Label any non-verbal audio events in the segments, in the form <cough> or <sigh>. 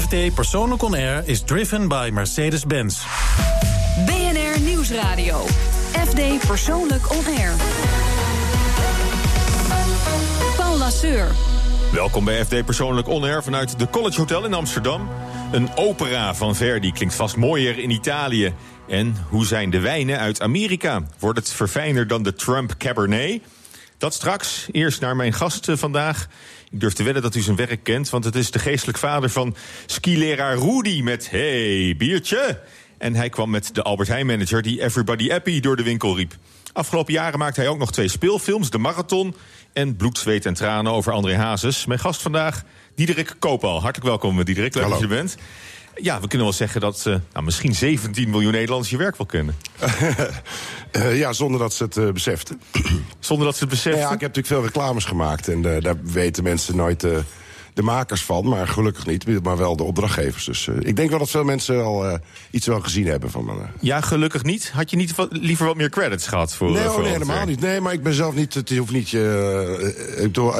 FD Persoonlijk On Air is driven by Mercedes-Benz. BNR Nieuwsradio. FD Persoonlijk On Air. Paul Lasseur. Welkom bij FD Persoonlijk On Air vanuit de College Hotel in Amsterdam. Een opera van Verdi klinkt vast mooier in Italië. En hoe zijn de wijnen uit Amerika? Wordt het verfijnder dan de Trump Cabernet? Dat straks. Eerst naar mijn gast eh, vandaag. Ik durf te wedden dat u zijn werk kent, want het is de geestelijk vader van skileraar Rudy met Hey, biertje. En hij kwam met de Albert Heijn manager die Everybody Happy door de winkel riep. Afgelopen jaren maakte hij ook nog twee speelfilms, De Marathon en Bloed, Zweet en Tranen over André Hazes. Mijn gast vandaag, Diederik Koopal. Hartelijk welkom, Diederik. Leuk dat je er bent. Ja, we kunnen wel zeggen dat uh, nou, misschien 17 miljoen Nederlanders je werk wel kennen. uh, <laughs> ja, zonder dat ze het uh, beseften. <clears throat> Zonder dat ze het beseften? Nou ja, ik heb natuurlijk veel reclames gemaakt. En daar weten mensen nooit de makers van. Maar gelukkig niet, maar wel de opdrachtgevers. Dus ik denk wel dat veel mensen al iets wel gezien hebben van me. Ja, gelukkig niet? Had je niet wat, liever wat meer credits gehad voor Nee, voor nee helemaal niet. Nee, maar ik ben zelf niet... Het hoeft niet...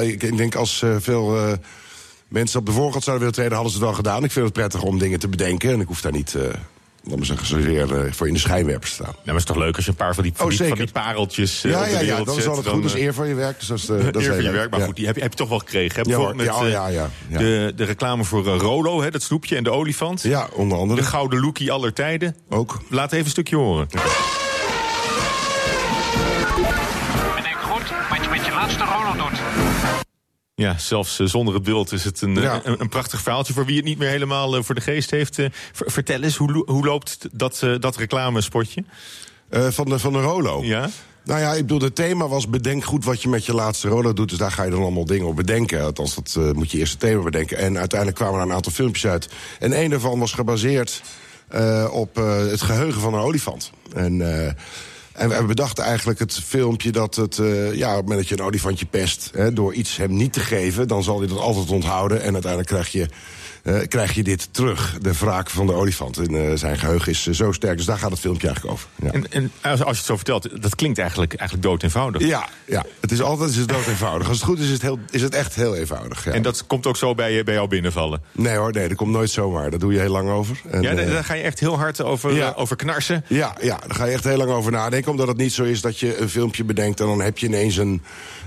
ik, ik denk als veel mensen op de voorgrond zouden willen treden, hadden ze het wel gedaan. Ik vind het prettig om dingen te bedenken. En ik hoef daar niet, uh, laat maar zeggen, zozeer uh, voor in de schijnwerpers te staan. Ja, maar het is toch leuk als je een paar van die, van, oh, die, van die, pareltjes uh, ja, ja, ja, dan is al het goed. Dat is eer van je werk. Dus dat is, uh, <laughs> dat eer van je werk, maar ja. goed, die heb je, heb je toch wel gekregen. Hè? Ja, met, ja, ja, ja, ja, De, de reclame voor Rolo, hè, dat snoepje en de olifant. Ja, onder andere. De gouden lookie aller tijden. Ook. Laat even een stukje horen. En ik goed wat je met je laatste Rolo doet. Ja, zelfs uh, zonder het beeld is het een, ja. een, een, prachtig verhaaltje. Voor wie het niet meer helemaal uh, voor de geest heeft. Vertel eens, hoe, hoe loopt dat, dat reclamespotje? van, de, van de Rolo? Ja. Nou ja, ik bedoel, het thema was bedenk goed wat je met je laatste Rolo doet. Dus daar ga je dan allemaal dingen op bedenken. Althans, dat moet je eerst het thema bedenken. En uiteindelijk kwamen er een aantal filmpjes uit. En een daarvan was gebaseerd op het geheugen van een olifant. En... En we bedachten eigenlijk het filmpje dat het, uh, ja, op het moment dat je een olifantje pest, hè, door iets hem niet te geven, dan zal hij dat altijd onthouden. En uiteindelijk krijg je krijg je dit terug. De wraak van de olifant. En uh, zijn geheugen is uh, zo sterk. Dus daar gaat het filmpje eigenlijk over. Ja. En, en, als je het zo vertelt, dat klinkt eigenlijk, eigenlijk dood eenvoudig. Ja, ja, het is altijd is het dood eenvoudig. Als het goed is, is het, heel, is het echt heel eenvoudig. Ja. En dat komt ook zo bij, bij jou binnenvallen? Nee hoor, nee, dat komt nooit zomaar. Daar doe je heel lang over. En, ja, daar ga je echt heel hard over, ja. over knarsen? Ja, ja, daar ga je echt heel lang over nadenken. Omdat het niet zo is dat je een filmpje bedenkt... en dan heb je ineens een,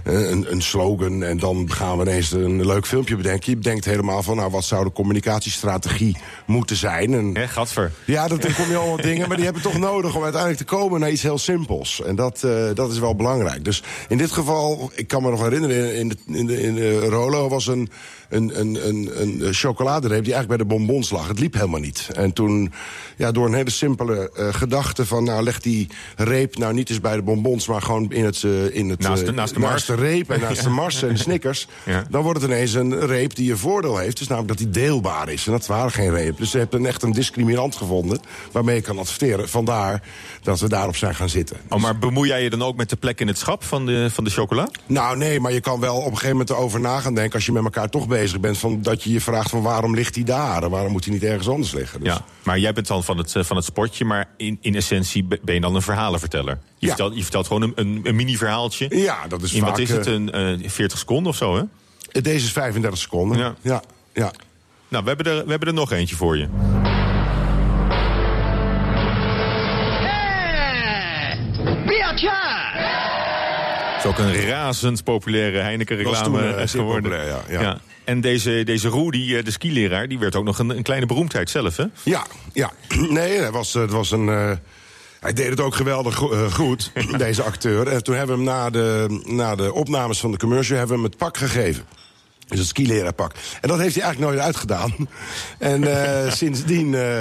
een, een slogan... en dan gaan we ineens een leuk filmpje bedenken. Je bedenkt helemaal van, nou, wat zou de communicatiestrategie moeten zijn. En, He, gadver. Ja, dan kom je allemaal dingen, maar die hebben toch nodig om uiteindelijk te komen naar iets heel simpels. En dat, uh, dat is wel belangrijk. Dus in dit geval, ik kan me nog herinneren, in de, in de, in de Rolo was een, een, een, een, een chocoladereep die eigenlijk bij de bonbons lag. Het liep helemaal niet. En toen, ja, door een hele simpele uh, gedachte van, nou leg die reep nou niet eens bij de bonbons, maar gewoon in het, uh, in het naast, de, naast, de, naast de reep en naast ja. de <laughs> mars en de snickers. Ja. Dan wordt het ineens een reep die een voordeel heeft. Dus namelijk dat die deelbaar is. En dat waren geen reep. Dus ze hebben echt een discriminant gevonden waarmee je kan adverteren. Vandaar dat we daarop zijn gaan zitten. Oh, maar bemoei jij je dan ook met de plek in het schap van de, van de chocola? Nou, nee, maar je kan wel op een gegeven moment erover na gaan denken... als je met elkaar toch bezig bent, van, dat je je vraagt van waarom ligt hij daar? En waarom moet hij niet ergens anders liggen? Dus. Ja, maar jij bent dan van het, van het sportje, maar in, in essentie ben je dan een verhalenverteller. Je, ja. vertelt, je vertelt gewoon een, een, een mini-verhaaltje. Ja, dat is in, vaak... Wat is het, een uh, 40 seconden of zo, hè? Deze is 35 seconden, ja. ja, ja. Nou, we hebben, er, we hebben er nog eentje voor je. Het is ook een razend populaire Heineken-reclame geworden. Populair, ja, ja. ja. En deze, deze Rudy, de skileraar, die werd ook nog een, een kleine beroemdheid zelf, hè? Ja, ja. <clears throat> Nee, het was, het was een... Uh... Hij deed het ook geweldig uh, goed, <laughs> deze acteur. En toen hebben we hem na de, na de opnames van de commercial hebben we hem het pak gegeven. Dus het skileraarpak. En dat heeft hij eigenlijk nooit uitgedaan. <laughs> En uh, <laughs> sindsdien uh,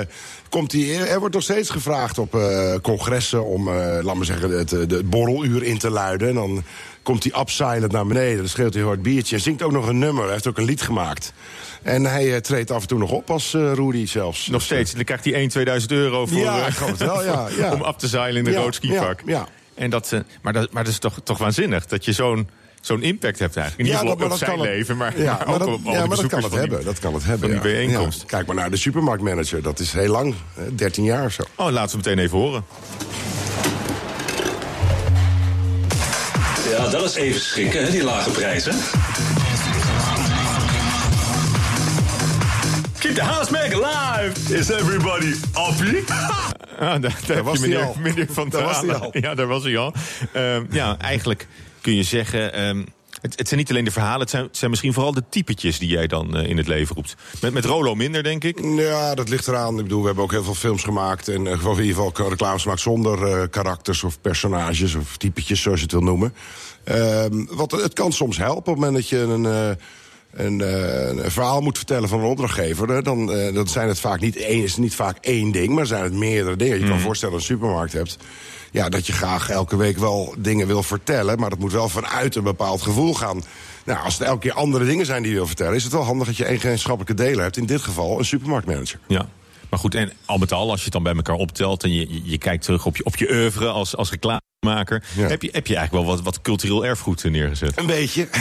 komt hij... Er wordt nog steeds gevraagd op uh, congressen om, laat maar zeggen, het, het borreluur in te luiden. En dan komt hij upsilent naar beneden. Dan schreeuwt hij hoort biertje. Hij zingt ook nog een nummer. Hij heeft ook een lied gemaakt. En hij uh, treedt af en toe nog op als uh, Rudy zelfs. Nog steeds. Dan krijgt hij 1, 2000 euro voor, ja, ik het wel, ja, <laughs> ja. om af te zeilen in een ja, rood skipak. Ja, ja. En dat, maar, dat, maar dat is toch, toch waanzinnig dat je zo'n zo'n impact hebt eigenlijk. In ieder geval op zijn leven, maar, ja, <laughs> maar maar ook op alle ja, maar dat kan het die, hebben. Dat kan het hebben. Van die bijeenkomst. Kijk maar naar de supermarktmanager. Dat is heel lang. 13 jaar of zo. Oh, laten we meteen even horen. Ja, dat is even schrikken, hè, die lage prijzen. Keep the house back alive. Is everybody happy? <laughs> Ah, daar, was meneer, al. meneer Van Daar was hij al. Ja, daar was hij al. Ehm, ja, eigenlijk kun je zeggen... ehm, het, het zijn niet alleen de verhalen, het zijn, het zijn misschien vooral de typetjes die jij dan eh, in het leven roept. Met, met Rolo minder, denk ik. Ja, dat ligt eraan. Ik bedoel, we hebben ook heel veel films gemaakt. En of in ieder geval reclames gemaakt zonder eh, karakters of personages of typetjes, zoals je het wil noemen. Ehm, wat, het kan soms helpen op het moment dat je een. een, een verhaal moet vertellen van een opdrachtgever, dan, dan zijn het vaak niet één, is niet vaak één ding, maar zijn het meerdere dingen. Je kan voorstellen dat je een supermarkt hebt. Ja, dat je graag elke week wel dingen wil vertellen, maar dat moet wel vanuit een bepaald gevoel gaan. Nou, als het elke keer andere dingen zijn die je wil vertellen, is het wel handig dat je één gemeenschappelijke deler hebt. In dit geval een supermarktmanager. Ja. Maar goed, en al met al, als je het dan bij elkaar optelt... en je, je, je kijkt terug op je, op je oeuvre als, als reclamemaker... Ja. Heb, je, heb je eigenlijk wel wat, wat cultureel erfgoed neergezet. Een beetje. <laughs>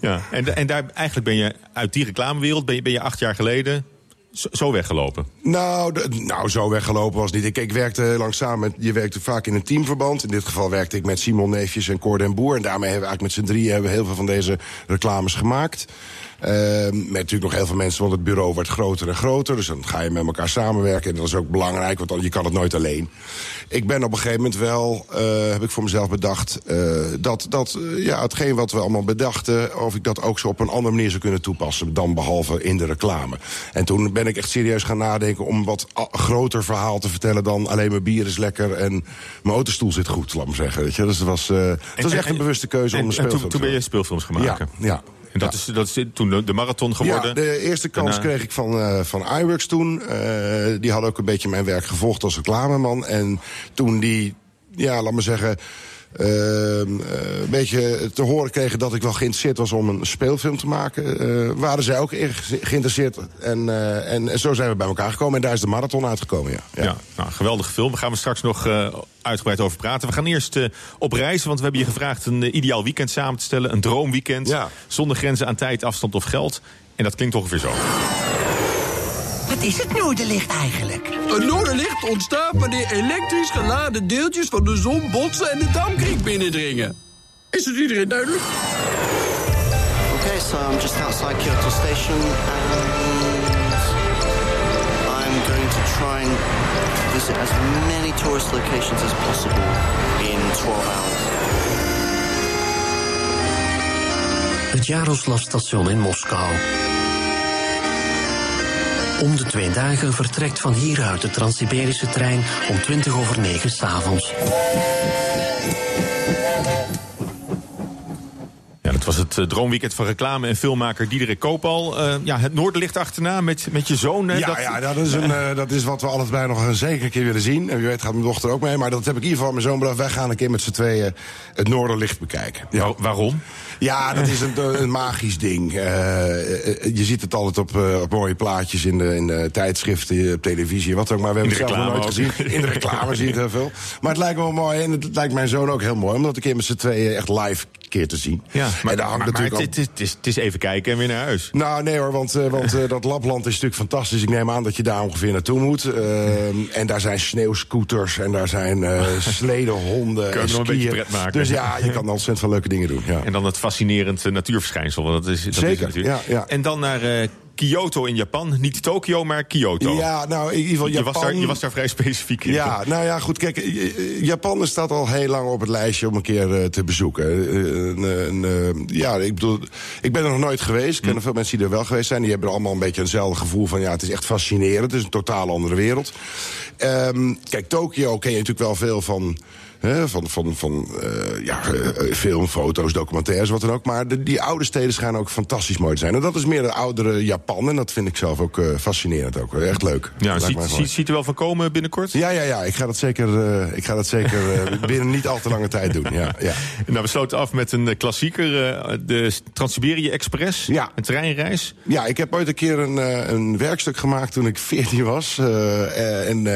Ja. En, en daar, eigenlijk ben je uit die reclamewereld... ben je, ben je acht jaar geleden zo, weggelopen. Nou, nou, zo weggelopen was niet. Ik, ik werkte heel lang samen met... Je werkte vaak in een teamverband. In dit geval werkte ik met Simon Neefjes en Cor den Boer. En daarmee hebben we eigenlijk met z'n drieën hebben we heel veel van deze reclames gemaakt. Ehm, met natuurlijk nog heel veel mensen, want het bureau werd groter en groter. Dus dan ga je met elkaar samenwerken. En dat is ook belangrijk, want dan, je kan het nooit alleen. Ik ben op een gegeven moment wel, eh, heb ik voor mezelf bedacht... eh, dat, dat eh, ja, hetgeen wat we allemaal bedachten... of ik dat ook zo op een andere manier zou kunnen toepassen... dan behalve in de reclame. En toen ben ik echt serieus gaan nadenken... om wat groter verhaal te vertellen dan... alleen mijn bier is lekker en mijn autostoel zit goed, laat maar zeggen. Weet je? Dus het was, eh, het was echt een bewuste keuze om En- een en toen, speelfilm toen ben te je speelfilms gaan Ja, maken. ja. En dat, is, dat is toen de, de marathon geworden. Ja, de eerste kans Daarna- kreeg ik van, eh van iWorks toen. Eh, die hadden ook een beetje mijn werk gevolgd als reclameman. En toen die, ja, laat maar zeggen... ehm, eh, een beetje te horen kregen dat ik wel geïnteresseerd was om een speelfilm te maken... eh, waren zij ook geïnteresseerd. En, eh, en, en zo zijn we bij elkaar gekomen. En daar is de marathon uitgekomen, ja. Ja, nou, geweldige film. Daar gaan we straks nog uitgebreid over praten. We gaan eerst op reis, want we hebben je gevraagd een ideaal weekend samen te stellen. Een droomweekend. Ja. Zonder grenzen aan tijd, afstand of geld. En dat klinkt ongeveer zo. Wat is het noorderlicht eigenlijk? Een noorderlicht ontstaat wanneer elektrisch geladen deeltjes van de zon botsen en de dampkring binnendringen. Is het iedereen duidelijk? Okay, so I'm just outside Kyoto Station and I'm going to try and visit as many tourist locations as possible in 12 hours. Het Jaroslavstation in Moskou. Om de twee dagen vertrekt van hieruit de Trans-Siberische trein om 20 over 9 s'avonds. Ja, dat was het eh, droomweekend van reclame en filmmaker Diederik Koopal. Eh, ja, het Noorderlicht achterna met, met je zoon. hè, Ja, dat, ja dat, is een, eh, dat is wat we allebei nog een zeker keer willen zien. En wie weet gaat mijn dochter ook mee. Maar dat heb ik in ieder geval mijn zoon bedacht. Wij gaan een keer met z'n tweeën het Noorderlicht bekijken. Ja. Waar- waarom? Ja, dat is een, een magisch ding. Eh, eh, je ziet het altijd op, eh, op mooie plaatjes in de, in de tijdschriften, op televisie, wat ook. Maar we hebben het zelf nog nooit gezien. In de reclame zie je het heel veel. Maar het lijkt me wel mooi en het lijkt mijn zoon ook heel mooi... om dat een keer met z'n tweeën echt live keer te zien. Ja, maar, en daar hangt maar, maar natuurlijk het, is- het, is, het is even kijken en weer naar huis. nou, nee hoor, want, eh, want eh, dat Lapland is natuurlijk fantastisch. Ik neem aan dat je daar ongeveer naartoe moet. Eh, en daar zijn sneeuwscooters en daar zijn eh <laughs> sledehonden Kun je nog een beetje pret maken. Dus ja, je <laughs> kan ontzettend veel leuke dingen doen. Ja. En dan het fascinerend natuurverschijnsel. Want dat is, dat is Zeker, natuurlijk. ja, ja. En dan naar Kyoto in Japan. Niet Tokio, maar Kyoto. Ja, nou in ieder geval je, Japan... was daar, je was daar vrij specifiek in. Ja, nou ja, goed. Kijk, eh, eh, Japan staat al heel lang op het lijstje om een keer eh, te bezoeken. Ja, ik bedoel, ik ben er nog nooit geweest. Ik ken er veel mensen die er wel geweest zijn. Die hebben er allemaal een beetje eenzelfde gevoel van... ja, het is echt fascinerend. Het is een totaal andere wereld. Ehm, kijk, Tokio ken je natuurlijk wel veel van... hè, van van, van eh, ja, eh, film, foto's, documentaires, wat dan ook. Maar de, die oude steden schijnen ook fantastisch mooi te zijn. En dat is meer de oudere Japan. En dat vind ik zelf ook eh, fascinerend. Ook. Echt leuk. Ja, ziet, ziet, ziet er wel van komen binnenkort? Ja, ja, ja. Ik ga dat zeker, ik ga dat zeker <laughs> binnen niet al te lange tijd doen. Ja, ja. Nou, we sloten af met een klassieker. de Trans-Siberië Express. Ja. Een treinreis. ja, ik heb ooit een keer een, een werkstuk gemaakt toen ik 14 was. En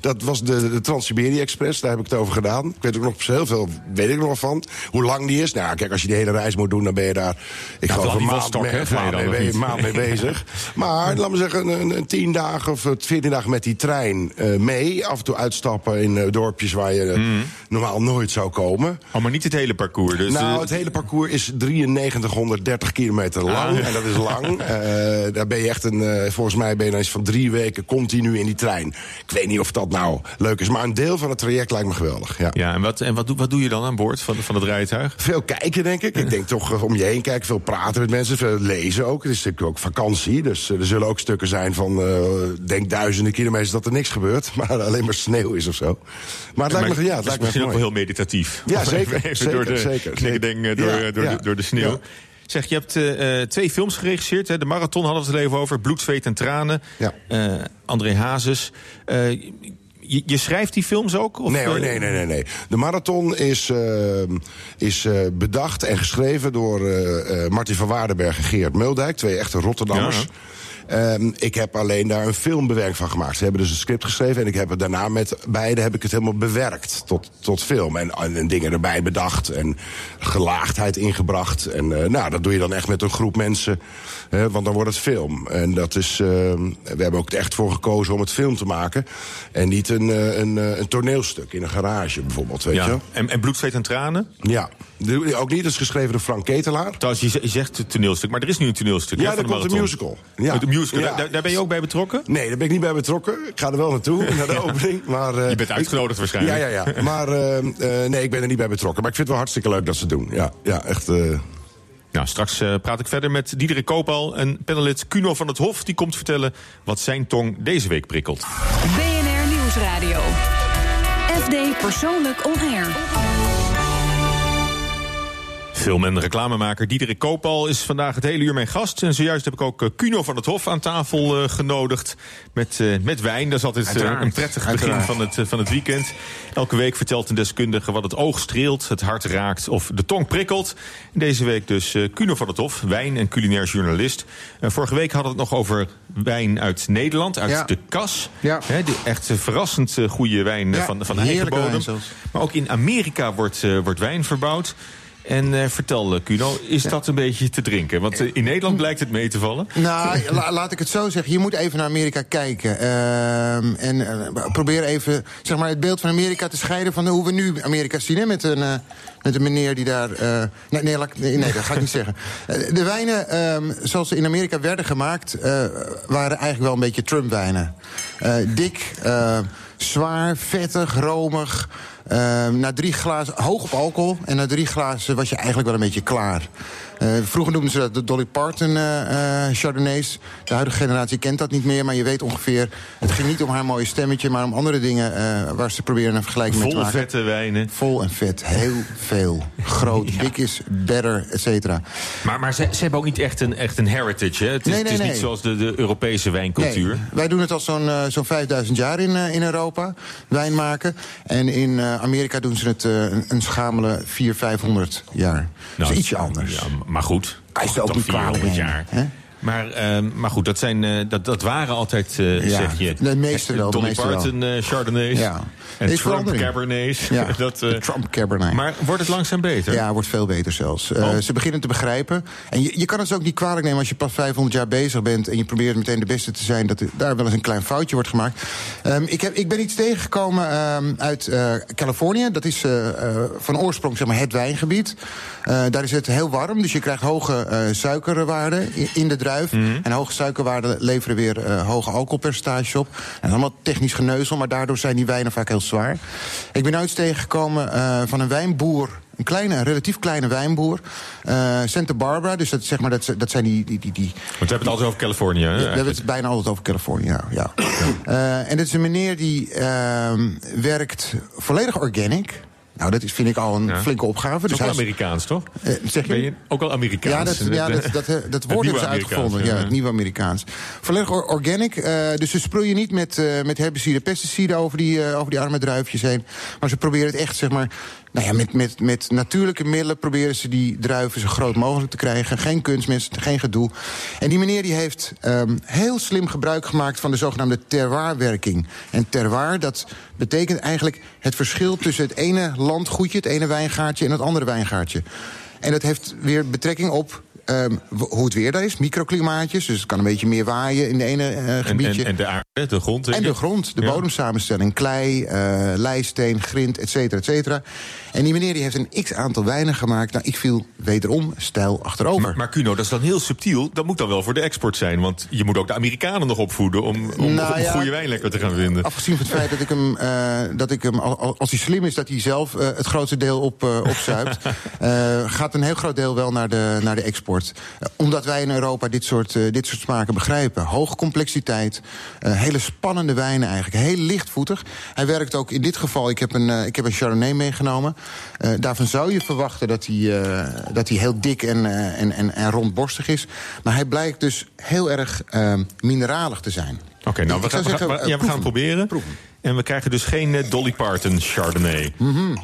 dat was de, de Trans-Siberië Express. Daar heb ik het over gedaan. Ik weet ook nog heel veel, weet ik nog van. Hoe lang die is. Nou, kijk, als je die hele reis moet doen, dan ben je daar. Ik Ja, geloof een maand Vladivostok, mee, ga maand mee, <laughs> maand bezig. Maar laat me zeggen, een, een tien dagen of eh, veertien dagen met die trein eh, mee. Af en toe uitstappen in eh, dorpjes waar je eh, normaal nooit zou komen. Oh, maar niet het hele parcours. Dus, nou, het hele parcours is 9330 kilometer lang. Ah. En dat is lang. <laughs> Daar ben je echt een, volgens mij ben je dan eens van drie weken continu in die trein. Ik weet niet of dat nou leuk is, maar een deel van het traject lijkt me geweldig. Ja. Ja, en, wat, en wat, doe, wat doe je dan aan boord van, van het rijtuig? Veel kijken, denk ik. Ik denk toch eh, om je heen kijken, veel praten met mensen, veel lezen ook. Het is natuurlijk ook vakantie, dus eh, er zullen ook stukken zijn van, eh, denk duizenden kilometers dat er niks gebeurt, <laughs> maar alleen maar sneeuw is of zo. Maar het lijkt me, ja, het lijkt me misschien ook wel heel meditatief. Ja, zeker, Even, even zeker, door de zeker, knikkerdeng, zeker. door, Ja, door, ja. de, door de sneeuw. Ja. Zeg, je hebt twee films geregisseerd. Hè? De Marathon hadden we het even over. Bloed, zweet en tranen. Ja. André Hazes. Eh, je, je schrijft die films ook? Of, Nee hoor, eh, nee, nee, nee, nee. De marathon is, eh, is eh, bedacht en geschreven door eh, Martin van Waardenberg en Geert Muldijk, twee echte Rotterdammers. Ja. Ehm, ik heb alleen daar een filmbewerking van gemaakt. Ze hebben dus een script geschreven en ik heb het daarna met beide heb ik het helemaal bewerkt tot, tot film. En, en dingen erbij bedacht en gelaagdheid ingebracht. En eh, nou, dat doe je dan echt met een groep mensen, hè, want dan wordt het film. En dat is, ehm, we hebben ook echt voor gekozen om het film te maken. En niet een, eh, een, eh, een toneelstuk in een garage bijvoorbeeld, weet je Ja. wel? En, en Bloed, zweet en tranen? Ja, ook niet. Dat is geschreven door Frank Ketelaar. Trouwens, je, je zegt toneelstuk, maar er is nu een toneelstuk. Ja, er komt een musical. Ja. Musical. Ja. Daar, daar ben je ook bij betrokken? Nee, daar ben ik niet bij betrokken. Ik ga er wel naartoe, <laughs> naar de opening. Maar, eh, Je bent uitgenodigd waarschijnlijk. Ja, ja, ja. Maar eh, eh, nee, ik ben er niet bij betrokken. Maar ik vind het wel hartstikke leuk dat ze het doen. Ja, ja echt... eh, Nou, straks eh, praat ik verder met Diederik Koopal en panelist Kuno van het Hof. Die komt vertellen wat zijn tong deze week prikkelt. BNR Nieuwsradio. FD Persoonlijk On Air. Film- en reclamemaker Diederik Koopal is vandaag het hele uur mijn gast. En zojuist heb ik ook eh, Kuno van het Hof aan tafel eh, genodigd. Met, eh, met wijn. Dat is altijd eh, een prettig begin van het, eh, van het weekend. Elke week vertelt een deskundige wat het oog streelt, het hart raakt of de tong prikkelt. Deze week dus eh, Kuno van het Hof, wijn- en culinair journalist. Vorige week hadden we het nog over wijn uit Nederland, uit Ja. de kas. Ja. Echt eh, verrassend eh, goede wijn eh, Ja, van, van eigen bodem. Maar ook in Amerika wordt, eh, wordt wijn verbouwd. En eh, vertel, eh, Kuno, is dat een beetje te drinken? Want eh, in Nederland blijkt het mee te vallen. Nou, la- laat ik het zo zeggen. Je moet even naar Amerika kijken. Ehm, en eh, probeer even zeg maar, het beeld van Amerika te scheiden van hoe we nu Amerika zien. Hè, met, een, eh, met een meneer die daar. eh, nee, nee, nee, nee, dat ga ik niet zeggen. <laughs> Eh, de wijnen ehm, zoals ze in Amerika werden gemaakt, eh, waren eigenlijk wel een beetje Trump-wijnen. Eh, dik, eh, zwaar, vettig, romig. Ehm, na drie glazen, hoog op alcohol. En na drie glazen was je eigenlijk wel een beetje klaar. Eh, vroeger noemden ze dat de Dolly Parton eh, eh, Chardonnays. De huidige generatie kent dat niet meer, maar je weet ongeveer... het ging niet om haar mooie stemmetje, maar om andere dingen... waar ze proberen een vergelijking mee te maken. vette wijnen. Vol en vet, heel veel. Groot, <laughs> big is better, et cetera. Maar, maar ze, ze hebben ook niet echt een, echt een heritage. Hè? Het is, Nee, het is niet nee. zoals de, de Europese wijncultuur. Nee, wij doen het al zo'n zo'n 5000 jaar in, in Europa, wijn maken. En in Amerika doen ze het een, een schamele 400, 500 jaar. dus ietsje anders. Ja, maar goed. Hij is ook niet 400 kwalijk jaar. Maar, ehm, maar goed, dat, zijn, eh, dat, dat waren altijd, eh, Ja, zeg je... de meeste wel, Dolly meeste wel. Parton eh, Chardonnays. Ja. En Is Trump. Cabernets. Ja, <laughs> dat, Trump Cabernet. maar wordt het langzaam beter? Ja, wordt veel beter zelfs. Oh. Ze beginnen te begrijpen. En je, je kan het ook niet kwalijk nemen als je pas 500 jaar bezig bent... en je probeert meteen de beste te zijn, dat er daar wel eens een klein foutje wordt gemaakt. Ehm, ik, heb, ik ben iets tegengekomen ehm, uit Californië. Dat is van oorsprong zeg maar, het wijngebied. Daar is het heel warm, dus je krijgt hoge suikerwaarden in de druif. En hoge suikerwaarden leveren weer eh, hoge alcoholpercentages op. En allemaal technisch geneuzel, maar daardoor zijn die wijnen vaak heel zwaar. Ik ben ooit tegengekomen eh, van een wijnboer... Een kleine, een relatief kleine wijnboer. eh, Santa Barbara, dus dat, zeg maar, dat, dat zijn die... die, die, die Want we hebben het altijd over Californië. Hè, we hebben het bijna altijd over Californië, ja. ja. En dat is een meneer die ehm, werkt volledig organic. Nou, dat is, vind ik al een Ja. flinke opgave. Dat is ook Amerikaans, toch? Eh, zeg je? Ben je ook wel Amerikaans? Ja, dat, <laughs> ja, dat, dat, dat Het woord hebben ze uitgevonden. Amerikaans, Ja, het nieuwe Amerikaans. Volledig or- organic. eh, dus ze sproeien niet met, eh met herbiciden, pesticiden over die, eh, over die arme druifjes heen. Maar ze proberen het echt, zeg maar, nou ja, met, met, met natuurlijke middelen proberen ze die druiven zo groot mogelijk te krijgen. Geen kunstmest, geen gedoe. En die meneer die heeft um, heel slim gebruik gemaakt van de zogenaamde terroirwerking. En terroir, dat betekent eigenlijk het verschil tussen het ene landgoedje, het ene wijngaardje en het andere wijngaardje. En dat heeft weer betrekking op Um, hoe het weer daar is, microklimaatjes. Dus het kan een beetje meer waaien in de ene uh, gebiedje. En, en, de aarde, de grond. En de grond, de ja. bodemsamenstelling. Klei, uh, leisteen, grind, et cetera, et cetera. En die meneer die heeft een x-aantal wijnen gemaakt. Nou, ik viel wederom stijl achterover. Maar, maar Cuno, dat is dan heel subtiel. Dat moet dan wel voor de export zijn. Want je moet ook de Amerikanen nog opvoeden... om, om, nou, om ja, goede wijn lekker te gaan vinden. Afgezien van het feit dat ik hem, uh, dat ik hem als hij slim is... dat hij zelf het grootste deel op, opzuipt... <laughs> gaat een heel groot deel wel naar de, naar de export. Omdat wij in Europa dit soort, dit soort smaken begrijpen. Hoge complexiteit, hele spannende wijnen eigenlijk. Heel lichtvoetig. Hij werkt ook in dit geval... Ik heb een, ik heb een Chardonnay meegenomen... Daarvan zou je verwachten dat hij, dat hij heel dik en, en, en, en rondborstig is. Maar hij blijkt dus heel erg mineralig te zijn. Oké, okay, nou, we, gaan, zeggen, we, ja, we gaan het proberen. Proeven. En we krijgen dus geen Dolly Parton Chardonnay. Mm -hmm.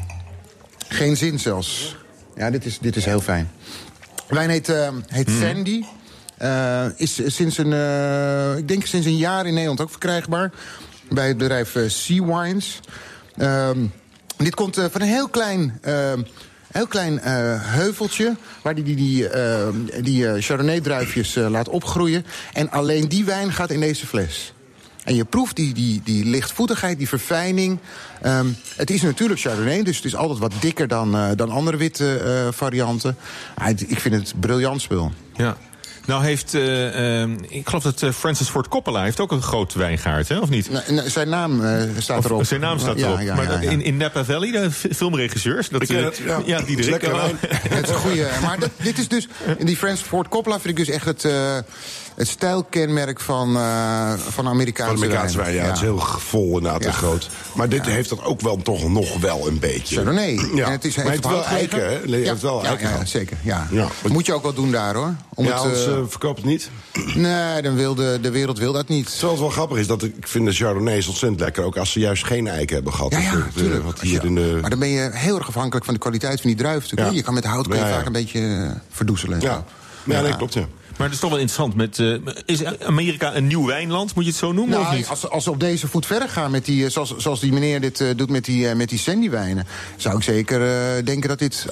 Geen zin zelfs. Ja, dit is, dit is heel fijn. Wijn heet, heet mm. Sandy. is sinds een, ik denk sinds een jaar in Nederland ook verkrijgbaar. Bij het bedrijf Sea Wines. Um, dit komt van een heel klein... Heel klein uh, heuveltje waar die, die, die, uh, die uh, Chardonnay-druifjes laat opgroeien. En alleen die wijn gaat in deze fles. En je proeft die, die, die lichtvoetigheid, die verfijning. Um, het is natuurlijk Chardonnay, dus het is altijd wat dikker dan, dan andere witte varianten. Ah, ik vind het briljant spul. Ja. Nou heeft, uh, uh, ik geloof dat Francis Ford Coppola heeft ook een groot wijngaard, hè, of niet? Nou, zijn naam staat of, erop. Zijn naam staat erop. Ja, ja, maar ja, in, in Napa Valley, de filmregisseurs... Dat, het, ja. ja, die is lekker wijn. <laughs> Het is een goede. Maar dat, dit is dus, die Francis Ford Coppola vind ik dus echt het het stijlkenmerk van, uh, van Amerikaanse, van Amerikaanse wijn. Ja, ja, het is heel vol inderdaad ja. en groot. Maar dit heeft dat ook wel toch nog wel een beetje. Chardonnay. <clears throat> Ja. En het is, maar het wel eiken, hè? Het heeft wel eiken ja, zeker. Ja. Moet je ook wel doen daar, hoor. Om ja, anders uh, verkoopt het niet. <clears throat> Nee, dan wil de, de wereld wil dat niet. Zoals wel grappig is, dat ik vind de Chardonnays ontzettend lekker. Ook als ze juist geen eiken hebben gehad. Ja, ja, de, wat hier in de... Maar dan ben je heel erg afhankelijk van de kwaliteit van die druif. Je kan met hout kun je vaak een beetje verdoezelen. Ja, ja, nee, klopt, ja. Maar het is toch wel interessant. Met, uh, is Amerika een nieuw wijnland? Moet je het zo noemen? Nou, of niet? Als, als ze op deze voet verder gaan, met die, zoals, zoals die meneer dit uh, doet met die, uh, met die Sandy-wijnen... zou ik zeker denken dat dit,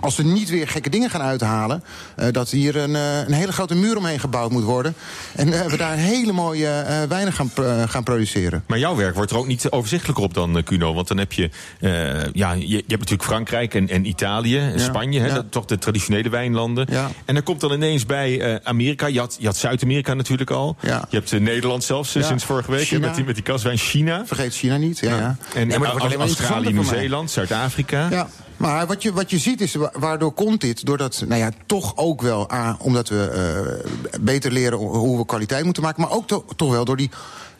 als ze niet weer gekke dingen gaan uithalen... dat hier een, een hele grote muur omheen gebouwd moet worden. En we daar hele mooie wijnen gaan, gaan produceren. Maar jouw werk wordt er ook niet overzichtelijker op dan, Cuno. Want dan heb je, ja, je, je, hebt natuurlijk Frankrijk en, en Italië en ja, Spanje. Ja. dat, toch de traditionele wijnlanden. Ja. En er komt dan ineens bij Amerika. Je had, Zuid-Amerika natuurlijk al. Ja. Je hebt uh, Nederland zelfs Ja. sinds vorige week China. met die, met die kaswijn China. Vergeet China niet, ja. ja. En, maar Australië. Nieuw-Zeeland, Zuid-Afrika. Ja, maar wat je, wat je ziet is, wa- waardoor komt dit? Doordat, nou ja, toch ook wel, A, omdat we eh, beter leren hoe we kwaliteit moeten maken... maar ook to- toch wel door die,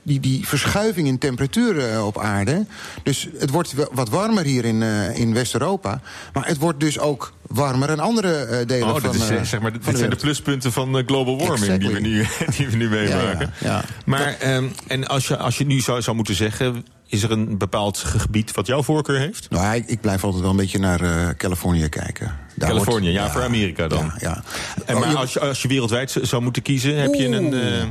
die, die verschuiving in temperatuur eh, op aarde. Dus het wordt wat warmer hier in, eh, in West-Europa... maar het wordt dus ook warmer in andere eh, delen Oh, van, dat is, zeg maar, van dit zijn de pluspunten van global warming die, we nu, <laughs> die we nu meemaken. Ja, ja, ja. Maar ehm, en als je, als je nu zou, zou moeten zeggen, is er een bepaald gebied wat jouw voorkeur heeft? Nou, ik, ik blijf altijd wel een beetje naar eh, Californië kijken. Californië, wordt- ja, voor Amerika dan. Ja, ja. En Oh, maar je- als je, als je wereldwijd zou moeten kiezen, heb je een. eh,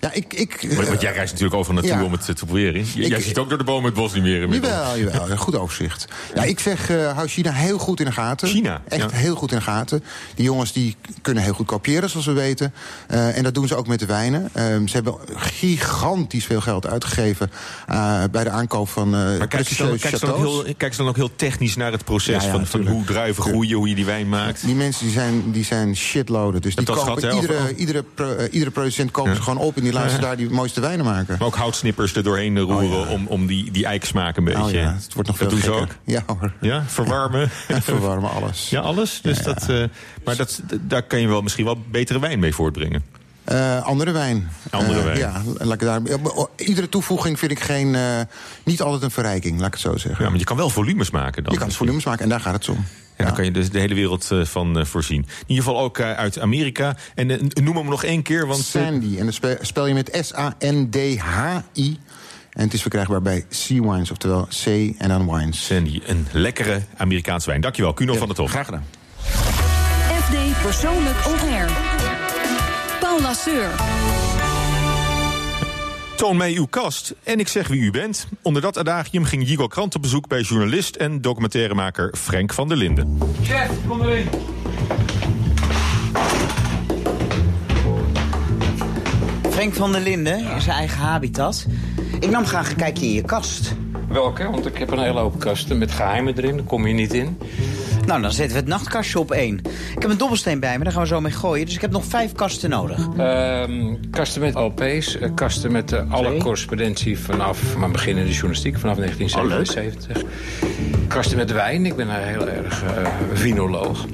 Ja, ik... ik want want jij reist natuurlijk over naartoe om het te proberen. J- Ik- jij ziet ook door de bomen het bos niet meer inmiddels. Jawel, jawel. Goed overzicht. Ja, ik zeg, eh hou China heel goed in de gaten. China, Echt heel goed in de gaten. Die jongens die kunnen heel goed kopiëren, zoals we weten. Eh, en dat doen ze ook met de wijnen. Eh, ze hebben gigantisch veel geld uitgegeven... eh, bij de aankoop van eh Maar kijk ze, dan, kijk, ze dan ook heel, kijk ze dan ook heel technisch naar het proces van, van hoe druiven groeien, hoe je die wijn maakt? Die mensen die zijn, die zijn shitloaden. Dus die dat kopen, schat, iedere, over- iedere, pro- eh, iedere producent kopen Ja. ze gewoon op... en die laten ze daar die mooiste wijnen maken. Maar ook houtsnippers er doorheen roeren om, om die, die eiksmaak een beetje. Oh ja, het wordt nog dat veel doen ze gekker. ook. Ja hoor. Ja, verwarmen. <laughs> Verwarmen alles. Ja, alles. Dus. Dat, eh, maar dat, daar kan je wel misschien wel betere wijn mee voortbrengen. Eh, andere wijn. Andere Eh, wijn. Ja, laat ik daar, oh, iedere toevoeging vind ik geen, eh, niet altijd een verrijking, laat ik het zo zeggen. Ja, maar je kan wel volumes maken dan. je kan volumes maken en daar gaat het om. Ja, daar kan je dus de hele wereld eh, van eh, voorzien. In ieder geval ook eh, uit Amerika. En noem hem nog één keer, want... Sandy, en dat spe- spel je met S-A-N-D-H-I. En het is verkrijgbaar bij Sea Wines, oftewel C en dan Wines. Sandy, een lekkere Amerikaanse wijn. Dankjewel, Kuno van der Tof. Graag gedaan. FD Persoonlijk On Air. Paul Lasseur. Toon mij uw kast en ik zeg wie u bent. Onder dat adagium ging Jigo Krant op bezoek bij journalist en documentairemaker Frank van der Linden. Chef, kom erin. Frank van der Linden in zijn eigen habitat. Ik nam graag een kijkje in je kast. Welke? Want ik heb een hele hoop kasten met geheimen erin. Daar kom je niet in. Nou, dan zetten we het nachtkastje op één. Ik heb een dobbelsteen bij me, daar gaan we zo mee gooien. Dus ik heb nog vijf kasten nodig. Ehm, kasten met LP's, eh, kasten met eh, alle Twee. correspondentie vanaf mijn begin in de journalistiek, vanaf 1977. kasten met wijn, ik ben een heel erg eh vinoloog.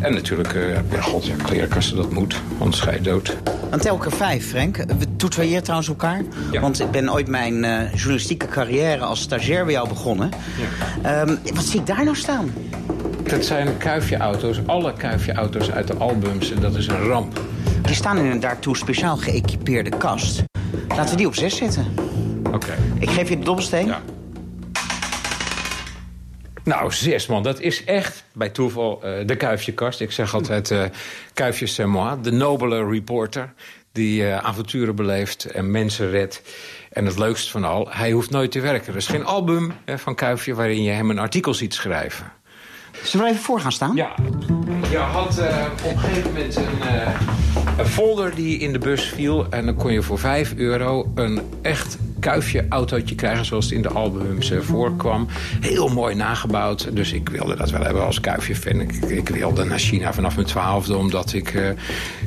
En natuurlijk, eh, ja, god, ja, klerenkasten, dat moet, anders ga je dood. Ik er vijf, Frank. We toetraaien trouwens elkaar. Want ik ben ooit mijn eh, journalistieke carrière als stagiair bij jou begonnen. Ehm, wat zie ik daar nou staan? Dat zijn kuifjeauto's, alle kuifjeauto's uit de albums. En dat is een ramp. Die staan in een daartoe speciaal geëquipeerde kast. Laten we die op zes zetten. Oké. Ik geef je de dobbelsteen. Nou, zes man, dat is echt bij toeval eh, de kuifjekast. Ik zeg altijd eh kuifje c'est moi, de nobele reporter... die eh, avonturen beleeft en mensen redt. En het leukst van al, hij hoeft nooit te werken. Er is geen album van Kuifje waarin je hem een artikel ziet schrijven. Zullen we even voor gaan staan? Ja. Je had eh, op een gegeven moment een, eh, een folder die in de bus viel. En dan kon je voor 5 euro een echt kuifje autootje krijgen... zoals het in de albums eh, voorkwam. Heel mooi nagebouwd. Dus ik wilde dat wel hebben als kuifje-fan. Ik, ik wilde naar China vanaf mijn twaalfde... omdat ik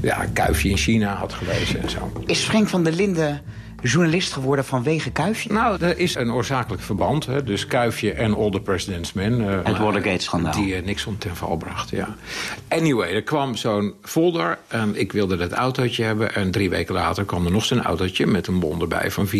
ja, kuifje in China had gelezen en zo. Is Frank van der Linden journalist geworden vanwege Kuifje? Nou, er is een oorzakelijk verband. Hè? Dus Kuifje en All the President's Men. eh, Het Watergate-schandaal. Die uh, Nixon ten val bracht, ja. Anyway, er kwam zo'n folder en ik wilde dat autootje hebben. En drie weken later kwam er nog zo'n autootje met een bon erbij van 24,95.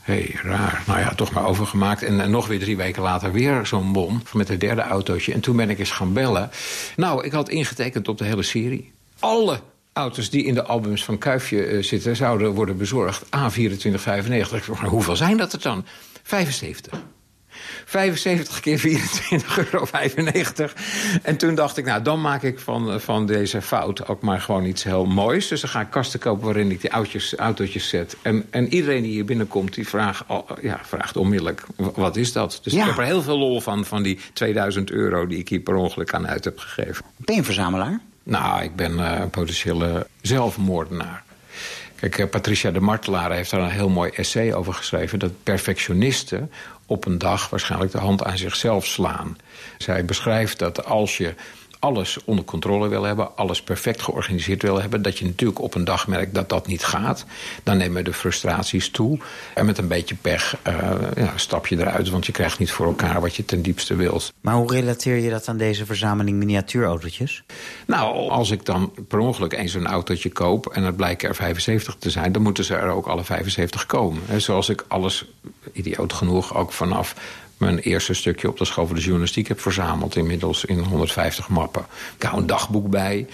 Hé, hey, raar. Nou ja, toch maar overgemaakt. En, en nog weer drie weken later weer zo'n bon met het derde autootje. En toen ben ik eens gaan bellen. Nou, ik had ingetekend op de hele serie. Alle auto's die in de albums van Kuifje eh, zitten... zouden worden bezorgd. A2495. Maar hoeveel zijn dat er dan? 75. 75 keer 24,95 euro. En toen dacht ik, nou, dan maak ik van, van deze fout ook maar gewoon iets heel moois. Dus dan ga ik kasten kopen waarin ik die autootjes, autootjes zet. En, en iedereen die hier binnenkomt, die vraagt, al- ja, vraagt onmiddellijk, wat is dat? Dus Ja. ik heb er heel veel lol van, van die 2000 euro... die ik hier per ongeluk aan uit heb gegeven. Ben je een verzamelaar? Nou, ik ben eh, een potentiële zelfmoordenaar. Kijk, eh, Patricia de Martelaar heeft daar een heel mooi essay over geschreven... dat perfectionisten op een dag waarschijnlijk de hand aan zichzelf slaan. Zij beschrijft dat als je alles onder controle wil hebben... alles perfect georganiseerd wil hebben... dat je natuurlijk op een dag merkt dat dat niet gaat. Dan nemen de frustraties toe. En met een beetje pech eh, ja, stap je eruit... want je krijgt niet voor elkaar wat je ten diepste wilt. Maar hoe relateer je dat aan deze verzameling miniatuurautootjes? Nou, als ik dan per ongeluk eens zo'n autootje koop... en het blijken er 75 te zijn... dan moeten ze er ook alle 75 komen. Zoals ik alles, idioot genoeg, ook vanaf mijn eerste stukje op de school voor de journalistiek heb verzameld. Inmiddels in 150 mappen. Ik hou een dagboek bij.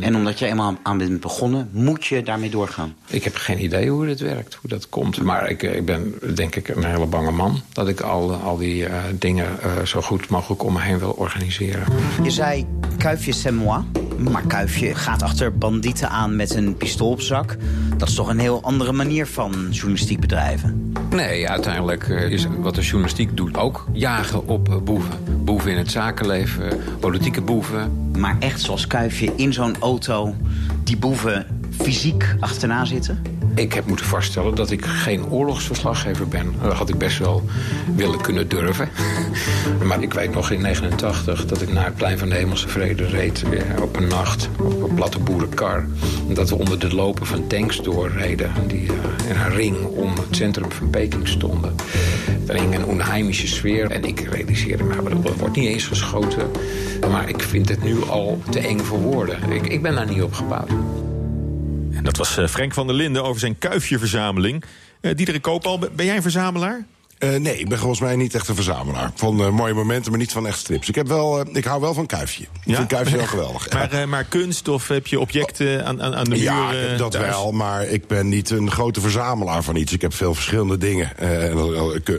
En omdat je eenmaal aan bent begonnen, moet je daarmee doorgaan? Ik heb geen idee hoe dit werkt, hoe dat komt. Maar ik, eh, ik ben denk ik een hele bange man. Dat ik al, al die eh, dingen eh, zo goed mogelijk om me heen wil organiseren. Je zei Kuifje c'est moi. Maar Kuifje gaat achter bandieten aan met een pistool op zak. Dat is toch een heel andere manier van journalistiek bedrijven? Nee, uiteindelijk eh, is wat de journalistiek doet ook jagen op eh, boeven. Boeven in het zakenleven, politieke boeven. Maar echt zoals Kuifje in zo'n auto die boeven fysiek achterna zitten? Ik heb moeten vaststellen dat ik geen oorlogsverslaggever ben. Dat had ik best wel willen kunnen durven. <laughs> Maar ik weet nog in 89 dat ik naar het plein van de Hemelse Vrede reed... eh, op een nacht, op een platte boerenkar. En dat we onder de lopen van tanks doorreden... die eh, in een ring om het centrum van Peking stonden. Er hing een onheimische sfeer. En ik realiseerde me, er wordt niet eens geschoten. Maar ik vind het nu al te eng voor woorden. Ik, ik ben daar niet op gebouwd. En dat was eh, Frank van der Linden over zijn kuifjeverzameling. Eh Diederik Koopal, ben jij een verzamelaar? Eh, nee, ik ben volgens mij niet echt een verzamelaar. Van eh, mooie momenten, maar niet van echt strips. Ik, heb wel, eh, ik hou wel van Kuifje. Ik vind Kuifje wel <laughs> geweldig. Maar, maar kunst of heb je objecten aan, aan, aan de muur? Ja, dat thuis? wel, maar ik ben niet een grote verzamelaar van iets. Ik heb veel verschillende dingen.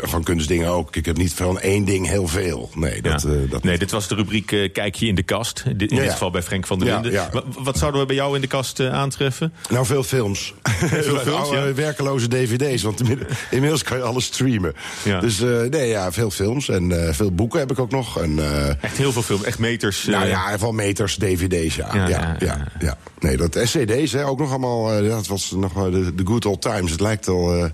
van kunstdingen ook. Ik heb niet van één ding heel veel. Nee, dat, Ja. dat nee, dit was de rubriek Kijk je in de kast. In dit Ja, ja. geval bij Frank van der Ja, Linden. ja. Wa- Wat, zouden we bij jou in de kast aantreffen? Nou, veel films. <laughs> Veel films, ja. werkeloze dvd's, want inmiddels kan je alles streamen. Ja. Dus eh, nee, ja, veel films en eh, veel boeken heb ik ook nog. En, eh, Echt heel veel films, echt meters. nou ja, van meters, dvd's, ja. Ja, Ja, ja, Nee, dat SCD's, hè, ook nog allemaal, dat was nog de, de good old times. Het lijkt al...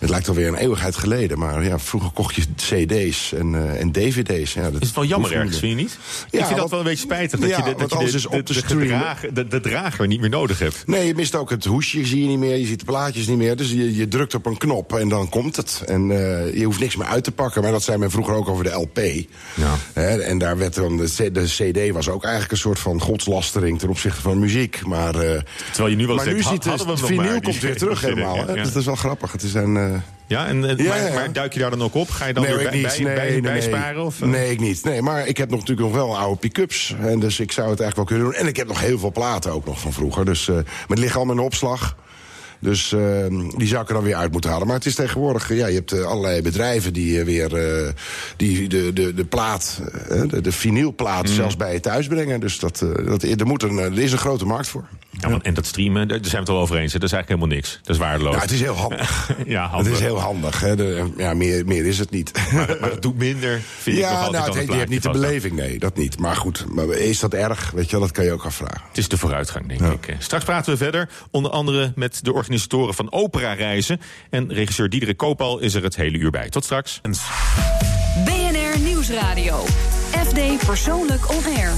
het lijkt alweer een eeuwigheid geleden, maar ja, vroeger kocht je cd's en, eh, en dvd's. Ja, dat Is het wel jammer ergens, vind je niet? Ja, ik vind dat wel een beetje spijtig. Dat ja, je de, dat je de, de, de, de, de drager niet meer nodig hebt. Nee, je mist ook het hoesje, zie je niet meer. Je ziet de plaatjes niet meer. Dus je, je drukt op een knop en dan komt het. En eh, je hoeft niks meer uit te pakken. Maar dat zei men vroeger ook over de LP. Ja. En daar werd dan de, CD was ook eigenlijk een soort van godslastering ten opzichte van muziek. Maar, eh, Terwijl je nu wel maar nu ziet het vinyl komt weer terug helemaal. ja. Dat is wel grappig. Het is een, Ja, en, en- Ja, maar, ja, ja. maar duik je daar dan ook op? Ga je dan nee, weer bij, bij, nee, bij, nee, bijsparen? Of, eh? nee, ik niet. Nee, maar ik heb nog, natuurlijk nog wel oude pick-ups. En dus ik zou het eigenlijk wel kunnen doen. En ik heb nog heel veel platen ook nog van vroeger. Dus, eh, maar het ligt allemaal in opslag. Dus eh, die zou ik er dan weer uit moeten halen. Maar het is tegenwoordig, eh, ja, je hebt allerlei bedrijven die weer die de, de, de plaat, de, de vinylplaat Mm. zelfs bij je thuis brengen. Dus dat, dat, er, moet een, er is een grote markt voor. Ja, want- en dat streamen, daar zijn we het wel over eens. hè. Dat is eigenlijk helemaal niks. Dat is waardeloos. Ja, het is heel handig. <laughs> ja, handig. Het is heel handig. Hè. De, ja, meer, meer is het niet. Maar, maar het doet minder, vind ik nog ja, altijd nou, je hebt niet de beleving, nee, dat niet. Maar goed, maar is dat erg? Weet je wel, dat kan je ook afvragen. Het is de vooruitgang, denk ik. Straks praten we verder, onder andere met de organisatoren van Opera Reizen. En regisseur Diederik Koopal is er het hele uur bij. Tot straks. BNR Nieuwsradio. FD Persoonlijk On Air.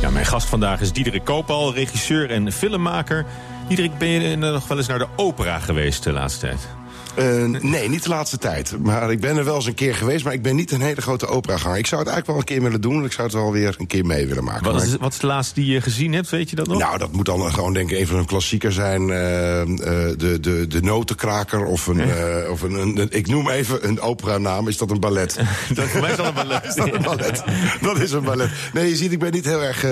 Ja, mijn gast vandaag is Diederik Koopal, regisseur en filmmaker. Diederik, ben je nog wel eens naar de opera geweest de laatste tijd? Eh, nee, niet de laatste tijd. Maar ik ben er wel eens een keer geweest, maar ik ben niet een hele grote operaganger. Ik zou het eigenlijk wel een keer willen doen. Ik zou het wel weer een keer mee willen maken. Wat is, wat is de laatste die je gezien hebt, weet je dat nog? Nou, dat moet dan gewoon denk ik even een klassieker zijn. eh, eh, de, de, de notenkraker of een, eh, of een, een- Ik noem even een operanaam. Is dat een ballet? <laughs> dat, voor mij is dat een ballet. <laughs> is dat een ballet? Dat is een ballet. Nee, je ziet, ik ben niet heel erg...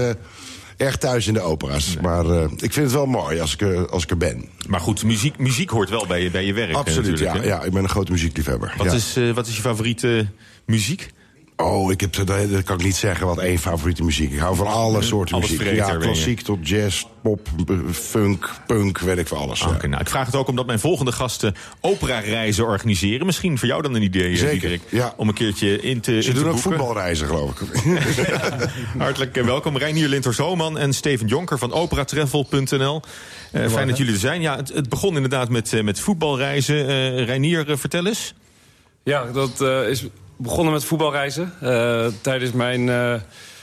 eh, Erg thuis in de opera's. Maar eh, ik vind het wel mooi als ik, er- als ik er ben. Maar goed, muziek, muziek hoort wel bij je, bij je werk. eh, Absoluut, ja, ja. Ik ben een grote muziekliefhebber. Wat, ja. is, eh, wat is je favoriete muziek? Oh, ik heb, dat, dat kan ik niet zeggen wat één favoriete muziek. Ik hou van alle soorten Alles muziek. Ja, klassiek tot jazz, pop, b- funk, punk, weet ik van alles. ja. Oké, nou, ik vraag het ook omdat mijn volgende gasten opera-reizen organiseren. Misschien voor jou dan een idee, eh, Zeker, Diederik, ja. Om een keertje in te Ze in te doen ook boeken. voetbalreizen, geloof ik. <laughs> <laughs> Hartelijk eh, welkom. Reinier Linter-Zoman en Steven Jonker van operatravel.nl. Eh, fijn dat jullie er zijn. Ja, het, het begon inderdaad met, eh, met voetbalreizen. Eh Reinier, eh, vertel eens. Ja, dat eh, is begonnen met voetbalreizen. eh, tijdens mijn eh,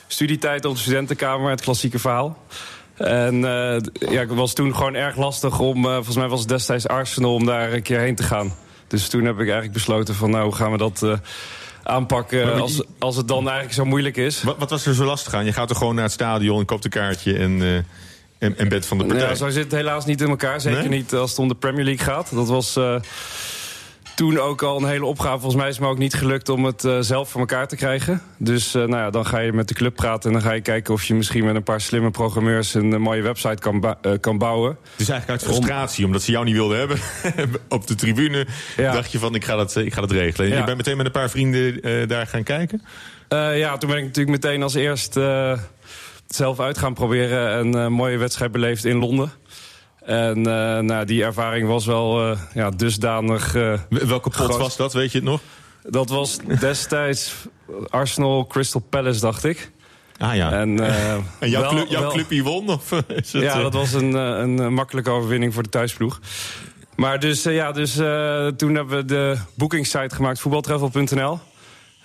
studietijd op de studentenkamer, het klassieke verhaal. En eh, ja, het was toen gewoon erg lastig om, volgens mij was het destijds Arsenal, om daar een keer heen te gaan. Dus toen heb ik eigenlijk besloten van nou, hoe gaan we dat aanpakken als, als het dan eigenlijk zo moeilijk is. Wat, wat was er zo lastig aan? Je gaat er gewoon naar het stadion en koopt een kaartje en, en, en bent van de partij. Ja, zo zit het helaas niet in elkaar. Zeker Nee? niet als het om de Premier League gaat. Dat was toen ook al een hele opgave. Volgens mij is het me ook niet gelukt om het eh, zelf voor elkaar te krijgen. Dus eh, nou ja, dan ga je met de club praten en dan ga je kijken of je misschien met een paar slimme programmeurs een eh, mooie website kan, eh, kan bouwen. Dus eigenlijk uit frustratie, omdat ze jou niet wilden hebben <laughs> op de tribune, Ja. dacht je van ik ga dat, ik ga dat regelen. En Ja. je bent meteen met een paar vrienden daar gaan kijken? Ja, toen ben ik natuurlijk meteen als eerst zelf uit gaan proberen. En een mooie wedstrijd beleefd in Londen. En eh, nou, die ervaring was wel eh, ja, dusdanig. eh, Welke pot groot. was dat, weet je het nog? Dat was destijds Arsenal Crystal Palace, dacht ik. Ah ja. En, eh, En jouw, wel- club, jouw wel- clubje won? Of <laughs> is het, ja, dat was een, een makkelijke overwinning voor de thuisploeg. Maar dus, eh, ja, dus eh, toen hebben we de boekingssite gemaakt, voetbaltravel.nl.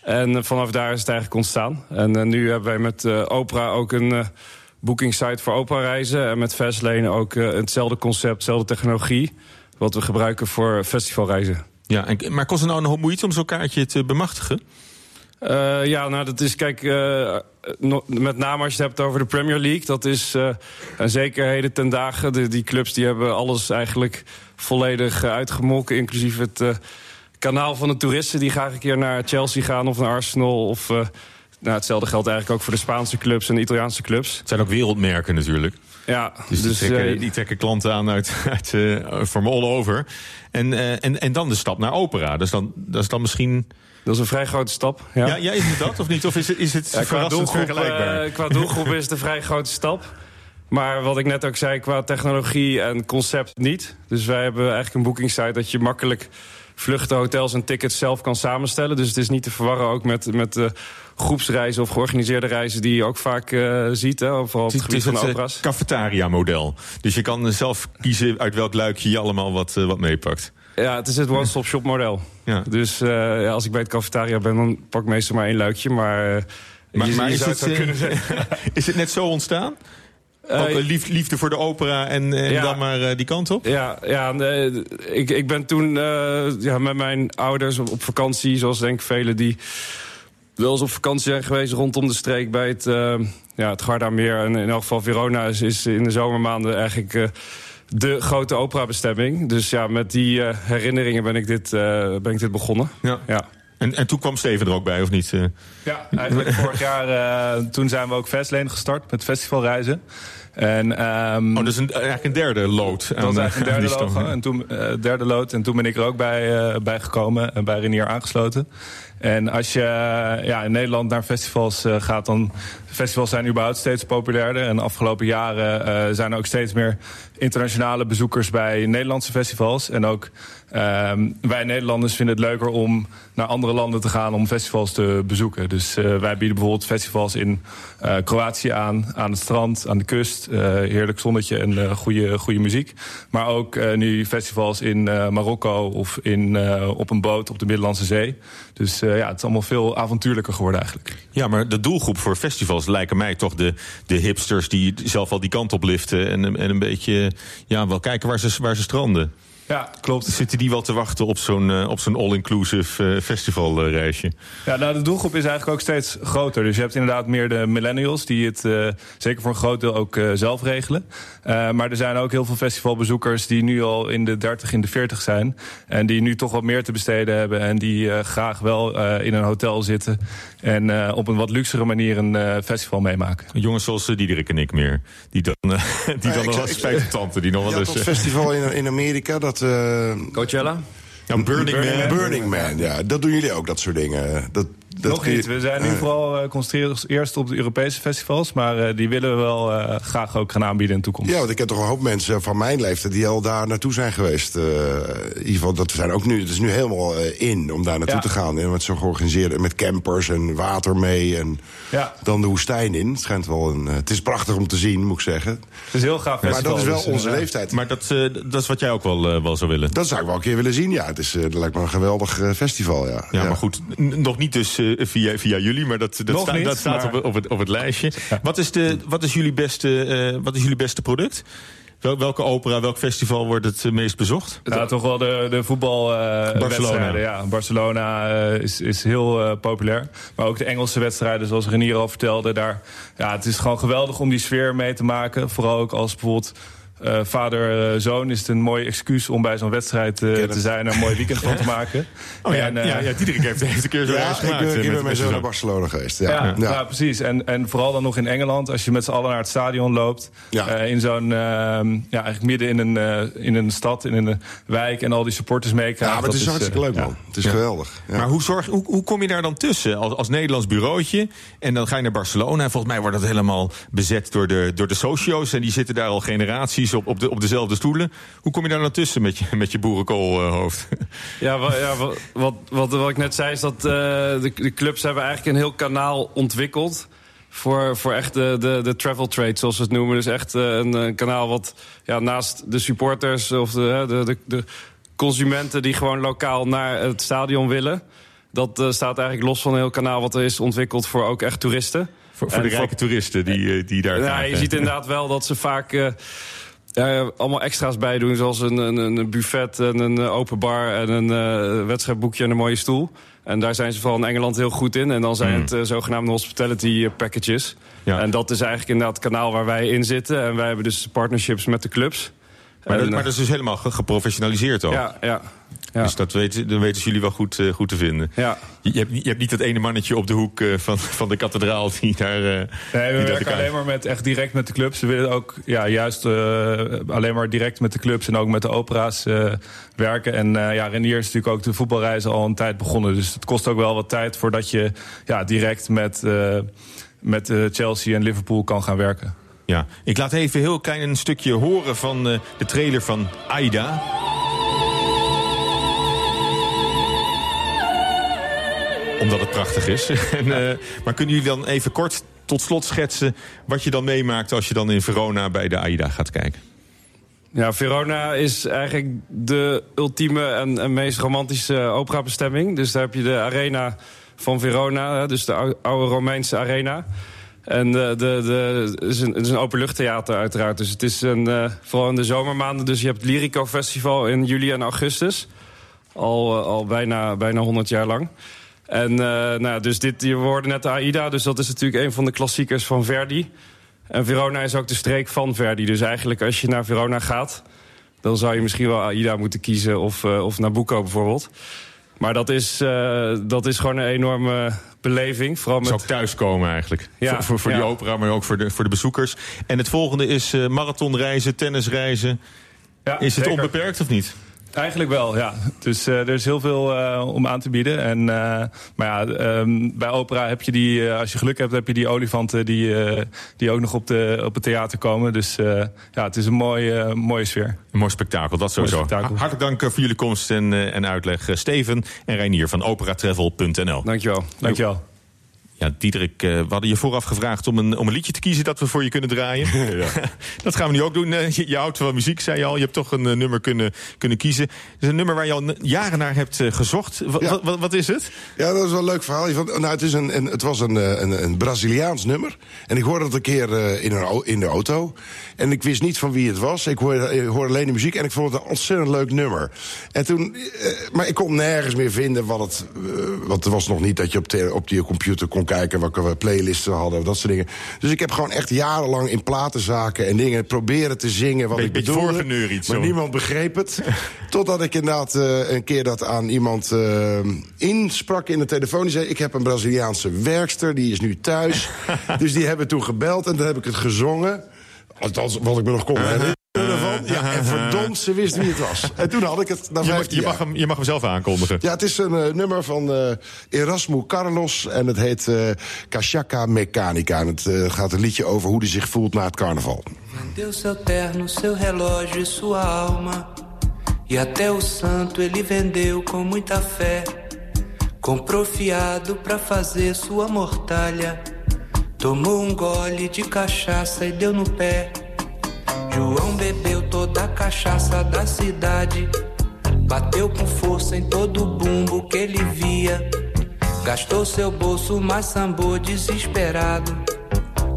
En vanaf daar is het eigenlijk ontstaan. En nu hebben wij met eh, Opera ook een eh boekingssite voor opera-reizen. En met Fastlane ook eh, hetzelfde concept, dezelfde technologie... wat we gebruiken voor festivalreizen. Ja, en, maar kost het nou een hoop moeite om zo'n kaartje te bemachtigen? Uh, ja, nou, dat is, kijk, uh, no, met name als je het hebt over de Premier League... dat is uh, een zekerheden ten dagen. De, die clubs die hebben alles eigenlijk volledig uitgemolken... inclusief het kanaal van de toeristen die graag een keer naar Chelsea gaan... of naar Arsenal of... Nou, hetzelfde geldt eigenlijk ook voor de Spaanse clubs en de Italiaanse clubs. Het zijn ook wereldmerken natuurlijk. Ja, dus, dus die, trekken, die, trekken, klanten aan uit, <laughs> uit from all over. En, uh, en, en dan de stap naar opera. Dus dan, dat is dan misschien... Dat is een vrij grote stap. Ja, ja, ja is het dat of niet? Of is het, is het ja, qua, doelgroep, uh, qua doelgroep is het een vrij grote stap. Maar wat ik net ook zei, qua technologie en concept niet. Dus wij hebben eigenlijk een boekingssite dat je makkelijk vluchten, hotels en tickets zelf kan samenstellen. Dus het is niet te verwarren ook met, met uh, groepsreizen of georganiseerde reizen die je ook vaak uh, ziet. Hè, vooral op het, gebied van opera's. cafetaria-model. Dus je kan zelf kiezen uit welk luikje je allemaal wat, uh, wat meepakt. Ja, het is het one-stop-shop model. Ja. Dus uh, ja, als ik bij het cafetaria ben, dan pak ik meestal maar één luikje. Maar, maar, maar is, zou het, zeggen. <laughs> is het net zo ontstaan? Ook uh, lief, liefde voor de opera en, en ja, dan maar uh, die kant op? Ja, ja nee, ik, ik ben toen uh, ja, met mijn ouders op, op vakantie, zoals denk ik velen die wel eens op vakantie zijn geweest rondom de streek bij het, ja, het Gardameer. En in elk geval Verona is, is in de zomermaanden eigenlijk de grote operabestemming. Dus ja, met die herinneringen ben ik dit, ben ik dit begonnen. Ja. ja. En, en toen kwam Steven er ook bij, of niet? Ja, eigenlijk <laughs> vorig jaar, uh, toen zijn we ook Fastlane gestart met festivalreizen. En, um, oh, dus een, eigenlijk een derde lood. Dat was eigenlijk een derde, logo, en toen, uh, derde lood. En toen ben ik er ook bij, uh, bij gekomen en bij Renier aangesloten. En als je ja, in Nederland naar festivals uh, gaat, dan... Festivals zijn überhaupt steeds populairder. En de afgelopen jaren uh, zijn er ook steeds meer internationale bezoekers bij Nederlandse festivals. En ook um, wij Nederlanders vinden het leuker om naar andere landen te gaan om festivals te bezoeken. Dus wij bieden bijvoorbeeld festivals in Kroatië aan, aan het strand, aan de kust. Heerlijk zonnetje en goede, goede muziek. Maar ook nu festivals in Marokko of in, op een boot op de Middellandse Zee. Dus uh, ja, het is allemaal veel avontuurlijker geworden eigenlijk. Ja, maar de doelgroep voor festivals lijken mij toch de, de hipsters... die zelf al die kant op liften en, en een beetje ja, wel kijken waar ze, waar ze stranden. Ja, klopt. Zitten die wel te wachten op zo'n uh, op zo'n all-inclusive uh, festivalreisje? ja, nou, de doelgroep is eigenlijk ook steeds groter. Dus je hebt inderdaad meer de millennials die het uh, zeker voor een groot deel ook zelf regelen. maar er zijn ook heel veel festivalbezoekers die nu al in de 30, in de 40 zijn. En die nu toch wat meer te besteden hebben. En die graag wel in een hotel zitten. En op een wat luxere manier een festival meemaken. Jongens zoals Diederik en ik meer. Die dan, <laughs> die dan nog als spijtentante. Die nog wel eens. dat festival in, in Amerika. Dat dat... Uh, Coachella? Ja, Burning, Burning Man. Burning Man, ja. Dat doen jullie ook, dat soort dingen. Dat, dat Nog niet. We zijn nu vooral uh, concentreren eerst op de Europese festivals. Maar uh, die willen we wel uh, graag ook gaan aanbieden in de toekomst. Ja, want ik heb toch een hoop mensen van mijn leeftijd die al daar naartoe zijn geweest. in ieder geval, dat zijn ook nu, het is nu helemaal in om daar naartoe ja. te gaan. En met zo georganiseerd, met campers en water mee. En ja. dan de woestijn in. Het, schijnt wel een, het is prachtig om te zien, moet ik zeggen. Het is heel gaaf Maar dat is wel dus, onze leeftijd. Maar dat, dat is wat jij ook wel, wel zou willen? Dat zou ik wel een keer willen zien, ja. Het is, dat lijkt me een geweldig festival, ja. Ja, maar goed, nog niet dus via, via jullie, maar dat, dat, sta, niet, dat staat maar... op, op, het, op het lijstje. Ja. Wat, is de, wat, is jullie beste, uh, wat is jullie beste product? Wel, welke opera, welk festival wordt het uh, meest bezocht? Ja, toch wel de, de voetbal uh, Barcelona. Ja, Barcelona is, is heel populair. Maar ook de Engelse wedstrijden, zoals Renier al vertelde. Daar, ja, het is gewoon geweldig om die sfeer mee te maken. Vooral ook als bijvoorbeeld uh, vader-zoon is het een mooi excuus om bij zo'n wedstrijd uh, te zijn en een mooi weekend van te <laughs> maken. Oh ja, en, uh, ja, ja Diederik heeft, heeft een keer zo ja, gemaakt. Ik, ik ben met zo naar Barcelona geweest. Ja, ja, ja. ja precies. En, en vooral dan nog in Engeland, als je met z'n allen naar het stadion loopt. Ja. in zo'n, ja, eigenlijk midden in een, in een stad, in een wijk en al die supporters meekrijgen. Ja, maar het is, is hartstikke leuk man. Het is geweldig. Maar hoe, zorg, hoe, hoe kom je daar dan tussen als, als Nederlands bureautje? En dan ga je naar Barcelona. En volgens mij wordt dat helemaal bezet door de, door de socio's. En die zitten daar al generaties op, op de op dezelfde stoelen. Hoe kom je daar nou tussen met je, met je boerenkoolhoofd? <laughs> Ja, wat, ja wat, wat, wat, wat, ik net zei is dat uh, de, de, clubs hebben eigenlijk een heel kanaal ontwikkeld. Voor, voor echt de, de, de travel trade, zoals we het noemen. Dus echt uh, een, een, kanaal wat ja, naast de supporters of de, de, de, de consumenten die gewoon lokaal naar het stadion willen. Dat uh, staat eigenlijk los van een heel kanaal wat er is ontwikkeld voor ook echt toeristen. Voor, voor de rijke toeristen die, die daar Ja, je ziet inderdaad wel dat ze vaak uh, ja, allemaal extra's bij doen. Zoals een, een, een buffet en een open bar en een uh, wedstrijdboekje en een mooie stoel. En daar zijn ze vooral in Engeland heel goed in. En dan zijn Mm. het eh, zogenaamde hospitality eh, packages. Ja. En dat is eigenlijk inderdaad het kanaal waar wij in zitten. En wij hebben dus partnerships met de clubs. Maar, dat, maar dat is dus helemaal ge- geprofessionaliseerd ook. Ja, ja. Ja. Dus dat weten, dat weten jullie wel goed, eh, goed te vinden. Ja. Je, je hebt, niet- je hebt niet dat ene mannetje op de hoek eh, van, van de kathedraal die daar. eh, Nee, we werken alleen maar met, echt direct met de clubs. We willen ook ja, juist alleen maar direct met de clubs en ook met de opera's werken. En ja, Renier is natuurlijk ook de voetbalreizen al een tijd begonnen. Dus het kost ook wel wat tijd voordat je ja, direct met, met Chelsea en Liverpool kan gaan werken. Ja, ik laat even heel klein een stukje horen van de trailer van Aida. Omdat het prachtig is. <laughs> en, eh, maar kunnen jullie dan even kort tot slot schetsen wat je dan meemaakt als je dan in Verona bij de Aida gaat kijken? Ja, Verona is eigenlijk de ultieme en, en meest romantische operabestemming. Dus daar heb je de arena van Verona, dus de ou- oude Romeinse arena. En de, de, de, het, is een, het is een openluchttheater uiteraard. Dus het is een, eh, vooral in de zomermaanden. Dus je hebt het Lyrico Festival in juli en augustus. Al, eh, al bijna, bijna 100 jaar lang. En eh, nou, dus dit, je hoorde net de AIDA, dus dat is natuurlijk een van de klassiekers van Verdi. En Verona is ook de streek van Verdi. Dus eigenlijk als je naar Verona gaat, dan zou je misschien wel AIDA moeten kiezen of, eh, of Nabucco bijvoorbeeld. Maar dat is, eh, dat is gewoon een enorme beleving. Vooral met... Zou ook thuiskomen eigenlijk. Ja, voor voor, voor ja. die opera, maar ook voor de, voor de bezoekers. En het volgende is marathonreizen, tennisreizen. Ja, is het zeker. onbeperkt of niet? Eigenlijk wel, ja. Dus eh, er is heel veel eh, om aan te bieden. En, eh, maar ja, ehm, bij opera heb je die, als je geluk hebt, heb je die olifanten die, die ook nog op, de, op het theater komen. Dus ja, het is een mooie, mooie sfeer. Een mooi spektakel, dat sowieso. Spektakel. Ha- Hartelijk dank voor jullie komst en, en uitleg. Steven en Reinier van operatravel.nl. Dankjewel. Dankjewel. Ja, Diederik, eh, we hadden je vooraf gevraagd om een, om een liedje te kiezen dat we voor je kunnen draaien. <laughs> <laughs> dat gaan we nu ook doen. Je, je houdt van muziek, zei je al. Je hebt toch een eh, nummer kunnen, kunnen kiezen. Het is een nummer waar je al jaren naar hebt eh, gezocht. Ja. wat is het? Ja, dat is wel een leuk verhaal. Nou, het, is een, een, het was een, een, een Braziliaans nummer. En ik hoorde het een keer in, een, in de auto. En ik wist niet van wie het was. Ik hoorde, ik hoorde alleen de muziek en ik vond het een ontzettend leuk nummer. En toen, maar ik kon nergens meer vinden wat het... want er was nog niet dat je op, op die computer kon kijken... welke playlisten we hadden, dat soort dingen. Dus ik heb gewoon echt jarenlang in platenzaken en dingen... proberen te zingen wat Be- ik bedoelde. voorgeneuried Maar zo. niemand begreep het. <laughs> Totdat ik inderdaad eh, een keer dat aan iemand eh, insprak in de telefoon. Die zei, ik heb een Braziliaanse werkster, die is nu thuis. <laughs> dus die hebben toen gebeld en dan heb ik het gezongen. Althans, wat ik me nog kon herinneren Ja, en <laughs> verdomd, ze wist wie het was. En toen had ik het na Je, mag- 15 je, mag hem, je mag hem zelf aankondigen. Ja, het is een eh, nummer van eh, Erasmo Carlos en het heet eh Cachaca Mechanica. En het eh, gaat een liedje over hoe hij zich voelt na het carnaval. Vendeu seu terno, seu relógio e sua alma. E até o santo ele vendeu com muita fé. Comprou fiado pra fazer sua mortalha. Tomou um gole de cachaça e deu no pé. João bebeu toda a cachaça da cidade. Bateu com força em todo bumbo que ele via. Gastou seu bolso, mas sambou desesperado.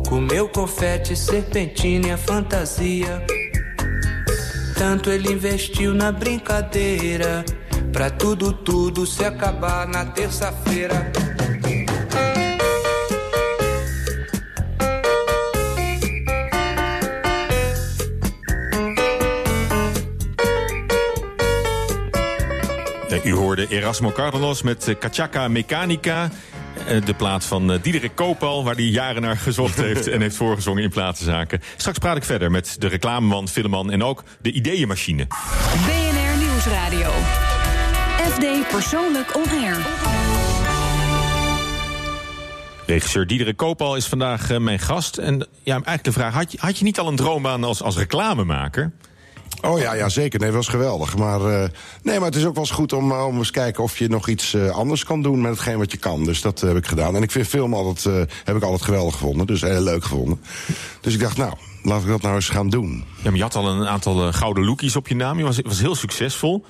Comeu confete, serpentina e a fantasia. Tanto ele investiu na brincadeira. Pra tudo, tudo se acabar na terça-feira. U hoorde Erasmo Cardenas met eh, Cachaca Mechanica. Eh, De plaat van eh, Diederik Koopal, waar hij jaren naar gezocht heeft en heeft voorgezongen in platenzaken. Straks praat ik verder met de reclameman, filmman en ook de ideeënmachine. BNR Nieuwsradio. FD Persoonlijk On Air. Regisseur Diederik Koopal is vandaag eh, mijn gast. En ja, eigenlijk de vraag, had je, had je niet al een droombaan als, als reclamemaker? Oh ja, ja zeker. Nee, dat was geweldig. Maar, eh, nee, maar het is ook wel eens goed om, eh, om eens kijken of je nog iets eh, anders kan doen met hetgeen wat je kan. Dus dat heb ik gedaan. En ik vind film altijd, heb ik altijd geweldig gevonden. Dus heel leuk gevonden. Dus ik dacht, nou, laat ik dat nou eens gaan doen. Ja, maar je had al een aantal gouden lookies op je naam. Je was, was heel succesvol.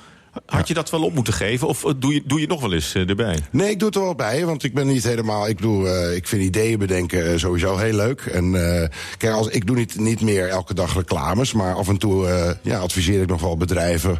Had je dat wel op moeten geven? Of eh, doe je, doe je het nog wel eens eh, erbij? Nee, ik doe het er wel bij, want ik ben niet helemaal. Ik bedoel, eh, ik vind ideeën bedenken sowieso heel leuk. En kijk, als, ik doe niet, niet meer elke dag reclames, maar af en toe ja, adviseer ik nog wel bedrijven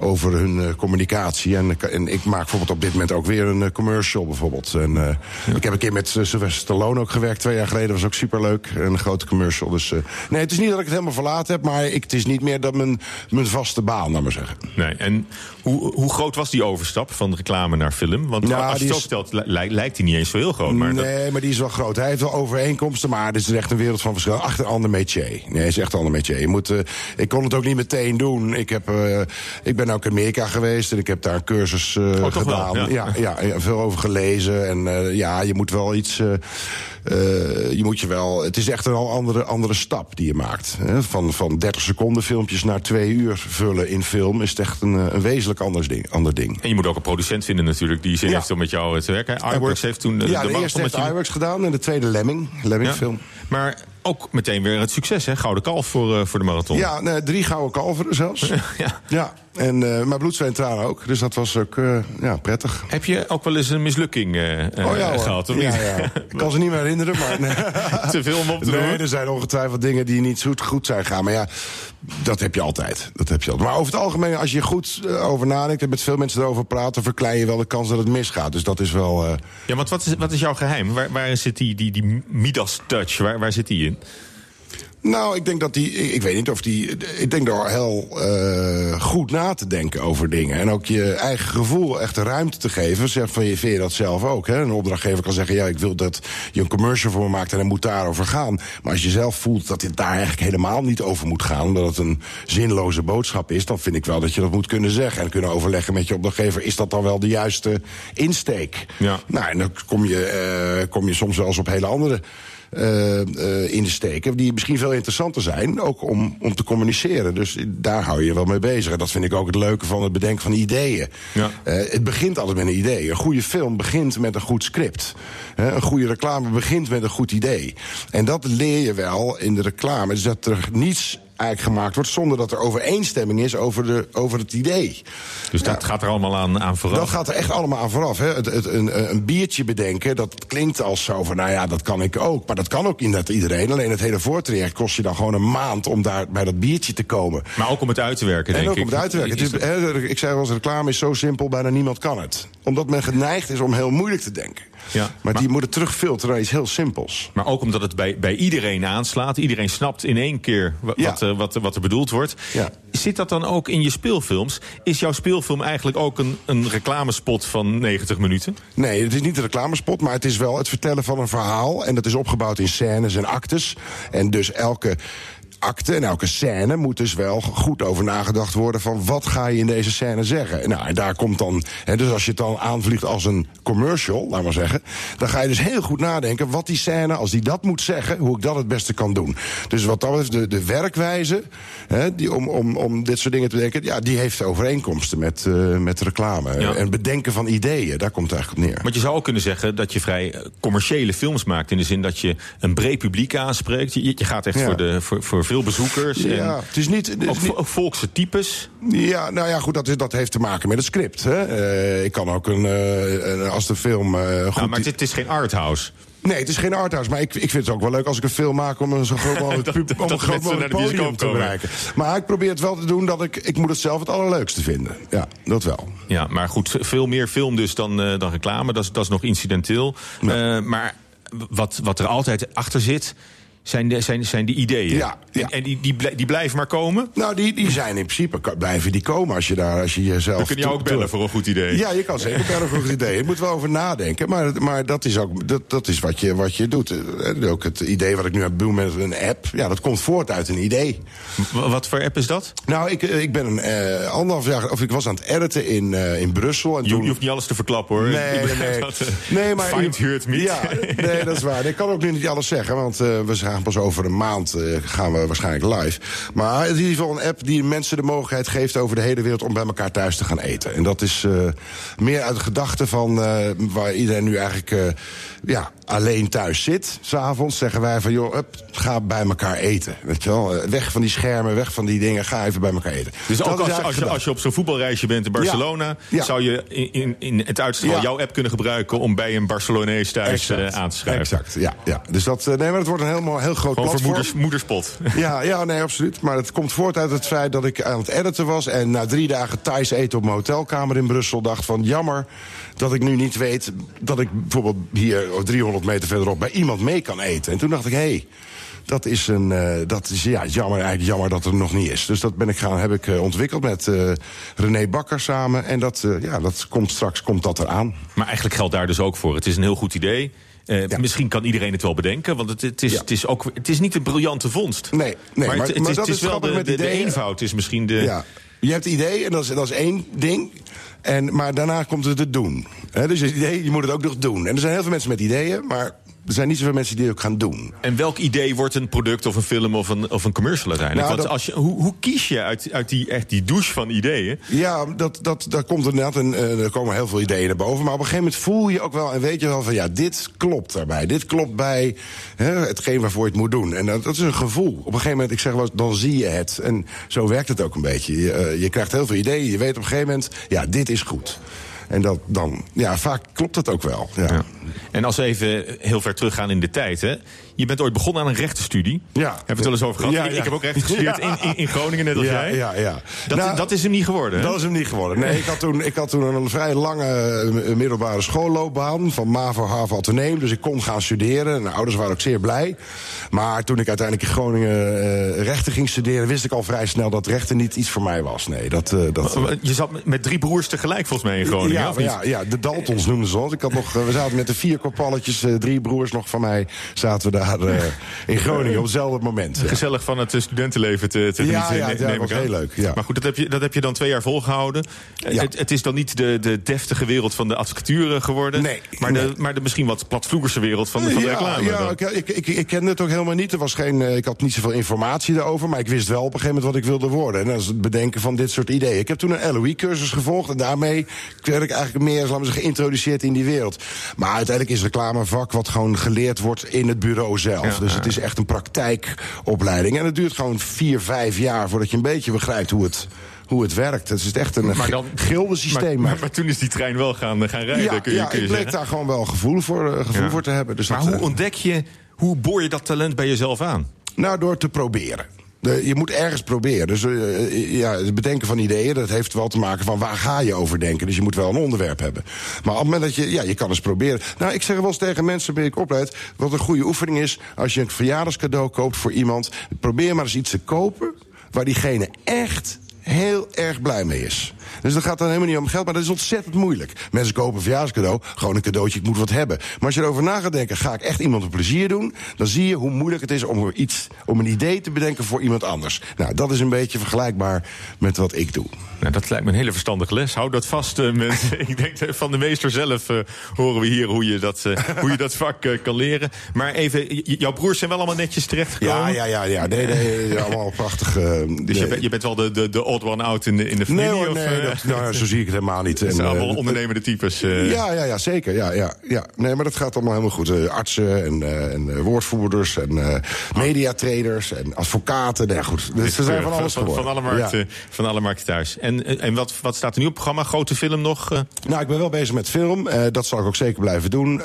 over hun eh, communicatie. En, en ik maak bijvoorbeeld op dit moment ook weer een eh, commercial bijvoorbeeld. En, eh, Ik heb een keer met uh, Sylvester Stallone ook gewerkt, twee jaar geleden. Dat was ook superleuk. Een grote commercial. Dus eh, nee, het is niet dat ik het helemaal verlaten heb... maar ik, het is niet meer dan mijn, mijn vaste baan, laat maar zeggen. Nee, en hoe, hoe groot was die overstap van reclame naar film? Want Ja, als je het li- lijkt, hij niet eens zo heel groot. Maar dat- nee, maar die is wel groot. Hij heeft wel overeenkomsten, maar het is echt een wereld van verschil. Achter een ander métier. Nee, het is echt een ander métier. Je moet, eh, ik kon het ook niet meteen doen. Ik, heb, eh, ik ben ook in Amerika geweest en ik heb daar een cursus eh, Oh, wel, gedaan. ja. ja. Ja, veel over gelezen. En eh, ja, je moet wel iets. eh, je moet je wel. Het is echt een al andere, andere stap die je maakt. Hè? Van, van 30 seconden filmpjes naar twee uur vullen in film is het echt een, een wezenlijk anders ding, ander ding. En je moet ook een producent vinden natuurlijk die zin heeft om met jou te werken. iWorks heeft toen de, ja, de de, marathon eerste met heeft iWorks gedaan en de tweede Lemming. Lemming film. Maar ook meteen weer het succes, hè? Gouden kalf voor, eh, voor de marathon. Ja, nee, drie gouden kalveren zelfs. <laughs> ja. ja. En, eh maar bloed, en tranen ook. Dus dat was ook eh, ja, prettig. Heb je ook wel eens een mislukking Oh ja, gehad? Of ja, niet? ja. <laughs> Ik kan ze niet meer herinneren, maar... Nee. <laughs> Te veel om op te Nee, er zijn ongetwijfeld dingen die niet zo goed zijn gaan. Maar ja, dat heb je altijd. Dat heb je altijd. Maar over het algemeen, als je goed over nadenkt... en met veel mensen erover praat... dan verklein je wel de kans dat het misgaat. Dus dat is wel... Ja, want wat is, wat is jouw geheim? Waar, waar zit die, die, die Midas-touch? Waar, waar zit die in? Nou, ik denk dat die. Ik weet niet of die. Ik denk door heel eh, goed na te denken over dingen. En ook je eigen gevoel echt de ruimte te geven. Zeg van je vind je dat zelf ook. Hè? Een opdrachtgever kan zeggen: ja, ik wil dat je een commercial voor me maakt en het moet daarover gaan. Maar als je zelf voelt dat dit daar eigenlijk helemaal niet over moet gaan, omdat het een zinloze boodschap is, dan vind ik wel dat je dat moet kunnen zeggen. En kunnen overleggen met je opdrachtgever: is dat dan wel de juiste insteek? Ja. Nou, en dan kom je, eh, kom je soms wel eens op hele andere in de steken. Die misschien veel interessanter zijn, ook om, om te communiceren. Dus daar hou je wel mee bezig. En dat vind ik ook het leuke van het bedenken van ideeën. Ja. Eh, het begint altijd met een idee. Een goede film begint met een goed script. Een goede reclame begint met een goed idee. En dat leer je wel in de reclame. Dus dat er niets eigenlijk gemaakt wordt zonder dat er overeenstemming is over, de, over het idee. Dus dat gaat er allemaal aan, aan vooraf? Dat gaat er echt allemaal aan vooraf. Hè. Het, het, een, een biertje bedenken, dat klinkt als zo van... nou ja, dat kan ik ook. Maar dat kan ook inderdaad iedereen. Alleen het hele voortraject kost je dan gewoon een maand... om daar bij dat biertje te komen. Maar ook om het uit te werken, En denk ook ik. om het uit te werken. Het is, hè, ik zei wel eens, reclame is zo simpel, bijna niemand kan het. Omdat men geneigd is om heel moeilijk te denken. Ja, Maar, die moeten terugfilteren naar iets heel simpels. Maar ook omdat het bij, bij iedereen aanslaat. Iedereen snapt in één keer wa- Ja. wat, eh, wat, wat er bedoeld wordt. Ja. Zit dat dan ook in je speelfilms? Is jouw speelfilm eigenlijk ook een, een reclamespot van 90 minuten? Nee, het is niet een reclamespot, maar het is wel het vertellen van een verhaal. En dat is opgebouwd in scènes en actes. En dus elke acte en elke scène moet dus wel goed over nagedacht worden... van wat ga je in deze scène zeggen. Nou, en daar komt dan... Hè, dus als je het dan aanvliegt als een commercial, laat maar zeggen... dan ga je dus heel goed nadenken wat die scène, als die dat moet zeggen... hoe ik dat het beste kan doen. Dus wat dat betreft, de, de werkwijze hè, die, om, om, om dit soort dingen te bedenken... ja, die heeft overeenkomsten met, eh, met reclame. Ja. En bedenken van ideeën, daar komt het eigenlijk op neer. Want je zou ook kunnen zeggen dat je vrij eh, commerciële films maakt. In de zin dat je een breed publiek aanspreekt. Je, je gaat echt Ja. voor, de, voor, voor veel bezoekers. Ja, en het is niet... het is ook, niet- vo- ook volkse types. Ja, nou ja, goed, dat, is, dat heeft te maken met het script. Hè? Eh, ik kan ook een, eh, als de film eh, goed... Nou, maar het, het is geen arthouse. Nee, het is geen arthouse, maar ik, ik vind het ook wel leuk als ik een film maak om een zo groot mogelijk, <laughs> Dat- pub- dat om een groot mogelijk podium te bereiken. Maar ik probeer het wel te doen dat ik, ik moet het zelf het allerleukste vinden. Ja, dat wel. Ja, maar goed, veel meer film dus dan, eh, dan reclame. Dat is, dat is nog incidenteel. Eh, maar wat, wat er altijd achter zit, zijn de, zijn, zijn de ideeën. Ja, ja. En, en die, die, die blijven maar komen. Nou, die, die zijn in principe, blijven die komen als je daar, als je jezelf... Dan kun je ook bellen voor een goed idee. Ja, je kan zeker bellen voor een goed idee. Je moet wel over nadenken, maar, maar dat is ook dat, dat is wat, je, wat je doet. Eh, Ook het idee wat ik nu heb doen met een app, ja, dat komt voort uit een idee. Wat voor app is dat? Nou, ik, eh, ik ben een eh, anderhalf jaar, of ik was aan het editen in, in Brussel. En Je, toen... je hoeft niet alles te verklappen hoor. Nee, nee, nee. <laughs> dat, eh, nee, maar Find heard me. Ja, nee, dat is waar. Ik kan ook nu niet alles zeggen, want we pas over een maand eh, gaan we waarschijnlijk live. Maar het is in ieder geval een app die mensen de mogelijkheid geeft over de hele wereld om bij elkaar thuis te gaan eten. En dat is eh, meer uit de gedachte van eh, waar iedereen nu eigenlijk ja, alleen thuis zit. S'avonds zeggen wij van joh, hup, ga bij elkaar eten. Weet je wel? Eh, Weg van die schermen, weg van die dingen, ga even bij elkaar eten. Dus Dat ook als, als, je, als je op zo'n voetbalreisje bent in Barcelona... Ja. zou je in, in, in het Ja. jouw app kunnen gebruiken... om bij een Barcelonees thuis eh, aan te schrijven. Exact, ja. ja. Dus dat, eh, nee, maar het wordt een heel heel groot Gewoon voor platform. moeders, moederspot. <laughs> Ja, ja, nee, absoluut. Maar het komt voort uit het feit dat ik aan het editen was... en na drie dagen Thais eten op mijn hotelkamer in Brussel... dacht van jammer dat ik nu niet weet dat ik bijvoorbeeld hier 300 meter verderop... bij iemand mee kan eten. En toen dacht ik, hé, hey, dat is, een, eh, dat is ja, jammer, eigenlijk jammer dat het er nog niet is. Dus dat ben ik gaan, heb ik eh, ontwikkeld met eh, René Bakker samen. En dat, ja, dat komt straks komt dat eraan. Maar eigenlijk geldt daar dus ook voor. Het is een heel goed idee. Misschien kan iedereen het wel bedenken, want het, het, is, het, is, ook, het is niet een briljante vondst. Nee, nee maar, maar, het, het maar is, dat is wel de, de, eenvoud is misschien de... Ja. Je hebt het idee, en dat is, dat is één ding. En, maar daarna komt het het doen. Dus het idee, je moet het ook nog doen. En er zijn heel veel mensen met ideeën, maar er zijn niet zoveel mensen die het ook gaan doen. En welk idee wordt een product of een film of een, of een commercial uiteindelijk? Nou, Want als je, hoe, hoe kies je uit, uit die, echt die douche van ideeën? Ja, dat, dat, daar komt inderdaad een, eh, er komen heel veel ideeën naar boven. Maar op een gegeven moment voel je ook wel en weet je wel van ja, dit klopt daarbij. Dit klopt bij hè, hetgeen waarvoor je het moet doen. En dat, dat is een gevoel. Op een gegeven moment, ik zeg wel, dan zie je het. En zo werkt het ook een beetje. Je, eh, je krijgt heel veel ideeën. Je weet op een gegeven moment, ja, dit is goed. En dat dan, ja, vaak klopt het ook wel. Ja. En als we even heel ver teruggaan in de tijd, hè? Je bent ooit begonnen aan een rechtenstudie. Ja. Hebben we het wel eens over gehad? Ja, Ik, ja. ik heb ook rechten gestudeerd in, in, in Groningen, net als ja, jij. Ja, ja. Dat, Nou, dat is hem niet geworden, hè? Dat is hem niet geworden. Nee, ik had toen, ik had toen een vrij lange eh, middelbare schoolloopbaan. Van MAVO, HAVO, Atheneum. Dus ik kon gaan studeren. En de ouders waren ook zeer blij. Maar toen ik uiteindelijk in Groningen eh, rechten ging studeren... wist ik al vrij snel dat rechten niet iets voor mij was. Nee, dat... eh, dat Je zat met- drie broers tegelijk volgens mij in Groningen, ja, ja, ja, de Daltons noemden ze ons. Ik had nog, we zaten met de vier kopalletjes, drie broers nog van mij... zaten we daar eh, in Groningen op hetzelfde moment. Ja. Gezellig van het studentenleven te, te Ja, genieten, ja, neem ik heel leuk, ja. Maar goed, dat heb, je, dat heb je dan twee jaar volgehouden. Eh, Ja. Het, het is dan niet de, de deftige wereld van de advocatuur geworden. Nee, maar, nee. De, maar de misschien wat platvloegerse wereld van, de- van de reclame. Ja, ik, ik, ik, ik kende het ook helemaal niet. Er was geen, eh, ik had niet zoveel informatie daarover. Maar ik wist wel op een gegeven moment wat ik wilde worden. En dat is het bedenken van dit soort ideeën. Ik heb toen een LOE-cursus gevolgd. En daarmee werd ik eigenlijk meer laten we zeggen, geïntroduceerd in die wereld. Maar uiteindelijk is reclame een vak wat gewoon geleerd wordt in het bureau zelf. Ja, dus ja. het is echt een praktijkopleiding. En het duurt gewoon vier, vijf jaar voordat je een beetje begrijpt hoe het, hoe het werkt. Het is echt een Maar dan- gildensysteem. Maar, maar, maar toen is die trein wel gaan, gaan rijden, ja, kun je, ja, kun je ik bleek zeggen. daar gewoon wel gevoel voor, eh, gevoel Ja. voor te hebben. Dus maar dat, hoe eh, ontdek je, hoe boor je dat talent bij jezelf aan? Nou, door te proberen. Je moet ergens proberen. Dus eh, ja, het bedenken van ideeën, dat heeft wel te maken van waar ga je over denken. Dus je moet wel een onderwerp hebben. Maar op het moment dat je, ja, je kan eens proberen. Nou, ik zeg wel eens tegen mensen, ben ik opleid, wat een goede oefening is, als je een verjaardagscadeau koopt voor iemand, probeer maar eens iets te kopen waar diegene echt heel erg blij mee is. Dus dat gaat dan helemaal niet om geld, maar dat is ontzettend moeilijk. Mensen kopen een verjaarscadeau, gewoon een cadeautje, ik moet wat hebben. Maar als je erover na gaat denken, ga ik echt iemand een plezier doen... dan zie je hoe moeilijk het is om, iets, om een idee te bedenken voor iemand anders. Nou, dat is een beetje vergelijkbaar met wat ik doe. Nou, dat lijkt me een hele verstandige les. Hou dat vast, eh, mensen. <laughs> Ik denk van de meester zelf eh, horen we hier hoe je dat, eh, <laughs> hoe je dat vak kan leren. Maar even, jouw broers zijn wel allemaal netjes terechtgekomen? Ja, ja, ja, ja. Nee, nee, allemaal prachtig. Dus je, bent, je bent wel de, de, de one out in de, in de familie? Nee, hoor, of, nee eh, dat, nou, zo zie ik het helemaal niet. <laughs> het zijn En, eh, allemaal ondernemende types. eh. Ja, ja, ja, zeker. Ja, ja, ja. Nee, maar dat gaat allemaal helemaal goed. Artsen en, en woordvoerders en eh mediatraders en advocaten. Nee, goed. Dus ze zijn van alles van, geworden. van, alle markten, Ja. van alle markten thuis. En, en wat, wat staat er nu op het programma? Grote film nog? Nou, ik ben wel bezig met film. Dat zal ik ook zeker blijven doen.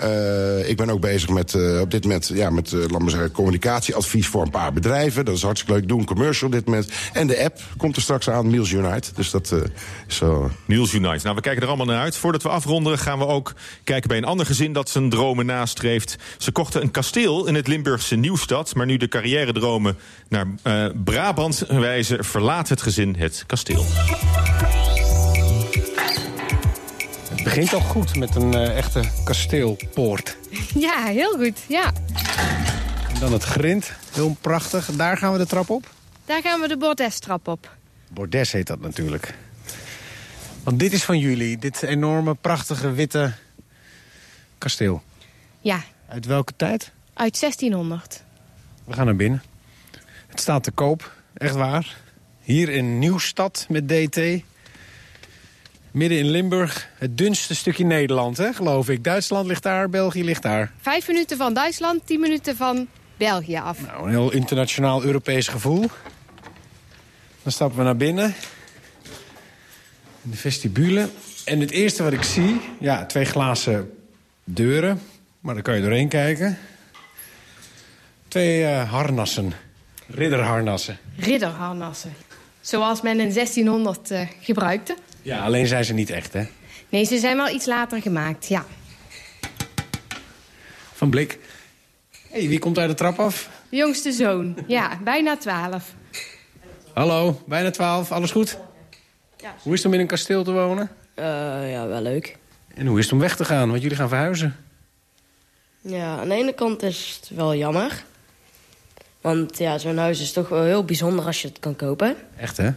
Ik ben ook bezig met, op dit moment, ja, met laat maar zeggen, communicatieadvies voor een paar bedrijven. Dat is hartstikke leuk. Doe een commercial dit moment. En de app komt er straks aan, Meals Unite. Dus dat eh, is zo. Niels Unite. Nou, we kijken er allemaal naar uit. Voordat we afronden gaan we ook kijken bij een ander gezin dat zijn dromen nastreeft. Ze kochten een kasteel in het Limburgse Nieuwstad. Maar nu de carrière-dromen naar eh, Brabant wijzen, verlaat het gezin het kasteel. Het begint al goed met een eh, echte kasteelpoort. Ja, heel goed. Ja. En dan het grind, heel prachtig. Daar gaan we de trap op. Daar gaan we de bordestrap op. Bordes heet dat natuurlijk. Want dit is van jullie, dit enorme, prachtige, witte kasteel. Ja, Uit welke tijd? uit 1600. We gaan naar binnen. Het staat te koop, echt waar. Hier in Nieuwstad met DT. Midden in Limburg. Het dunste stukje Nederland, hè, geloof ik. Duitsland ligt daar, België ligt daar. Vijf minuten van Duitsland, tien minuten van België af. Nou, een heel internationaal Europees gevoel. Dan stappen we naar binnen. In de vestibule. En het eerste wat ik zie... Ja, twee glazen deuren. Maar daar kan je doorheen kijken. Twee eh, harnassen. Ridderharnassen. Ridderharnassen. Zoals men in 1600 eh, gebruikte. Ja, alleen zijn ze niet echt, hè? Nee, ze zijn wel iets later gemaakt, ja. Van blik. Hé, hey, wie komt uit de trap af? De jongste zoon, ja, bijna 12. Hallo, bijna twaalf, alles goed? Ja. Hoe is het om in een kasteel te wonen? ja, wel leuk. En hoe is het om weg te gaan? Want jullie gaan verhuizen. Ja, aan de ene kant is het wel jammer. Want ja, zo'n huis is toch wel heel bijzonder als je het kan kopen. Echt, hè?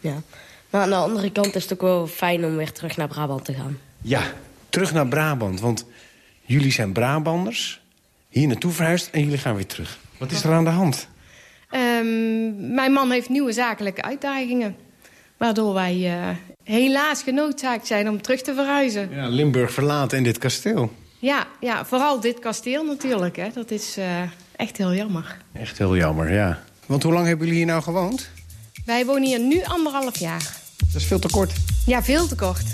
Ja. Maar aan de andere kant is het ook wel fijn om weer terug naar Brabant te gaan. Ja, terug naar Brabant. Want jullie zijn Brabanders. Hier naartoe verhuisd en jullie gaan weer terug. Wat is er aan de hand? Ehm, mijn man heeft nieuwe zakelijke uitdagingen. Waardoor wij eh, helaas genoodzaakt zijn om terug te verhuizen. Ja, Limburg verlaten en dit kasteel. Ja, ja vooral dit kasteel natuurlijk. Hè. Dat is eh, echt heel jammer. Echt heel jammer, ja. Want hoe lang hebben jullie hier nou gewoond? Wij wonen hier nu anderhalf jaar. Dat is veel te kort. Ja, veel te kort.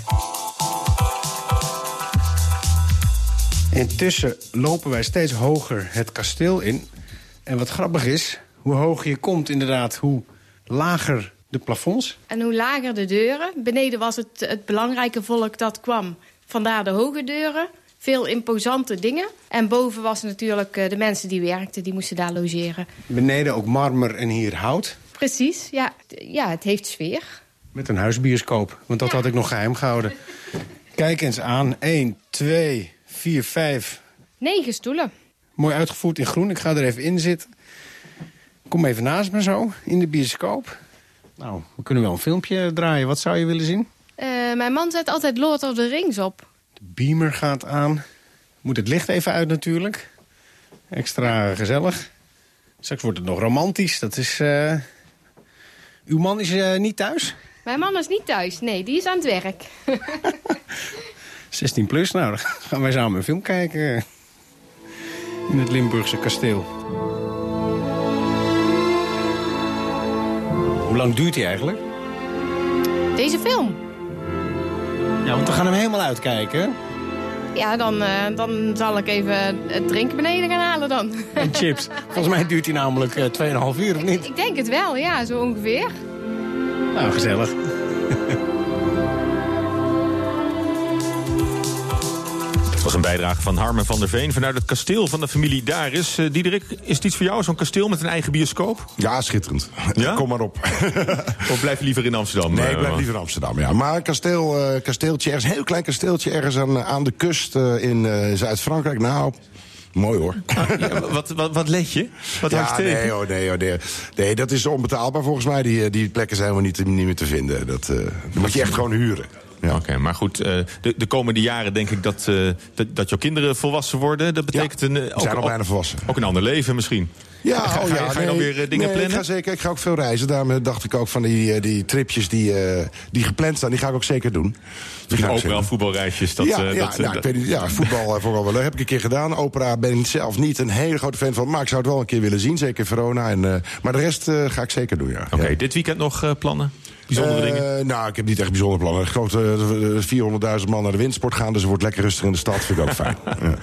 Intussen lopen wij steeds hoger het kasteel in. En wat grappig is, hoe hoger je komt inderdaad, hoe lager de plafonds. En hoe lager de deuren. Beneden was het, het belangrijke volk dat kwam. Vandaar de hoge deuren. Veel imposante dingen. En boven was natuurlijk eh, de mensen die werkten, die moesten daar logeren. Beneden ook marmer en hier hout. Precies, ja. Ja, het heeft sfeer. Met een huisbioscoop, want dat had ik nog geheim gehouden. Kijk eens aan. 1, 2, 4, 5. Negen stoelen. Mooi uitgevoerd in groen. Ik ga er even in zitten. Kom even naast me zo, in de bioscoop. Nou, we kunnen wel een filmpje draaien. Wat zou je willen zien? Eh, mijn man zet altijd Lord of the Rings op. De beamer gaat aan. Moet het licht even uit natuurlijk. Extra gezellig. Straks wordt het nog romantisch. Dat is... eh, Uw man is eh, niet thuis? Mijn man is niet thuis. Nee, die is aan het werk. <laughs> 16 plus, nou, dan gaan wij samen een film kijken. In het Limburgse kasteel. Hoe lang duurt hij eigenlijk? Deze film. Ja, want we gaan hem helemaal uitkijken. Ja, dan, eh, dan zal ik even het drinken beneden gaan halen dan. En chips. <laughs> Volgens mij duurt hij namelijk eh, 2,5 uur, of niet? Ik denk het wel, ja, zo ongeveer. Nou, gezellig. Een bijdrage van Harmen van der Veen vanuit het kasteel van de familie Daris. Uh, Diederik, is het iets voor jou, zo'n kasteel met een eigen bioscoop? Ja, schitterend. <laughs> Ja? Kom maar op. <laughs> of blijf je liever in Amsterdam? Nee, ik Uh, blijf liever in Amsterdam, ja. Maar een kasteel, eh, kasteeltje, ergens, een heel klein kasteeltje ergens aan, aan de kust eh, in eh, Zuid-Frankrijk. Nou, mooi hoor. ja, <laughs> wat, wat, wat let je? Wat ja, nee, hoor, nee, hoor, nee. nee, dat is onbetaalbaar volgens mij. Die, eh, die plekken zijn helemaal niet, niet meer te vinden. Dat, eh, dat moet je echt gewoon huren. Ja. Oké, maar goed, eh, de, de komende jaren denk ik dat, eh, dat, dat jouw kinderen volwassen worden. Dat betekent een, eh, Die zijn al ook, bijna volwassen. ook een ander leven misschien. Ja, ga, oh ga, ja, je- ga je dan nee. weer dingen nee, plannen? Ik ga zeker, ik ga ook veel reizen. Daarom dacht ik ook van die, die tripjes die, die gepland staan, die ga ik ook zeker doen. Ik Opera, zeker- voetbalreisjes. Dat, ja, ja, dat, nou, ik weet niet, ja, voetbal vooral wel. Heb ik een keer gedaan. Opera ben ik zelf niet een hele grote fan van. Maar ik zou het wel een keer willen zien. Zeker Verona. En, maar de rest ga ik zeker doen, ja. Oké, dit weekend nog plannen? Bijzondere Eh, dingen? Nou, ik heb niet echt bijzondere plannen. Ik geloof eh, 400.000 man naar de windsport gaan. Dus het wordt lekker rustig in de stad. Vind ik ook fijn. <laughs> Ja.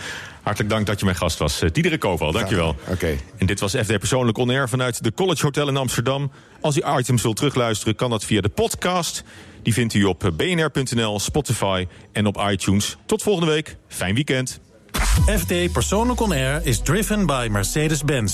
Hartelijk dank dat je mijn gast was. Diederik Koval, dankjewel. Oké. En dit was FD Persoonlijk On Air vanuit de College Hotel in Amsterdam. Als u items wilt terugluisteren, kan dat via de podcast. Die vindt u op bnr.nl, Spotify en op iTunes. Tot volgende week. Fijn weekend. FD Persoonlijk On Air is driven by Mercedes-Benz.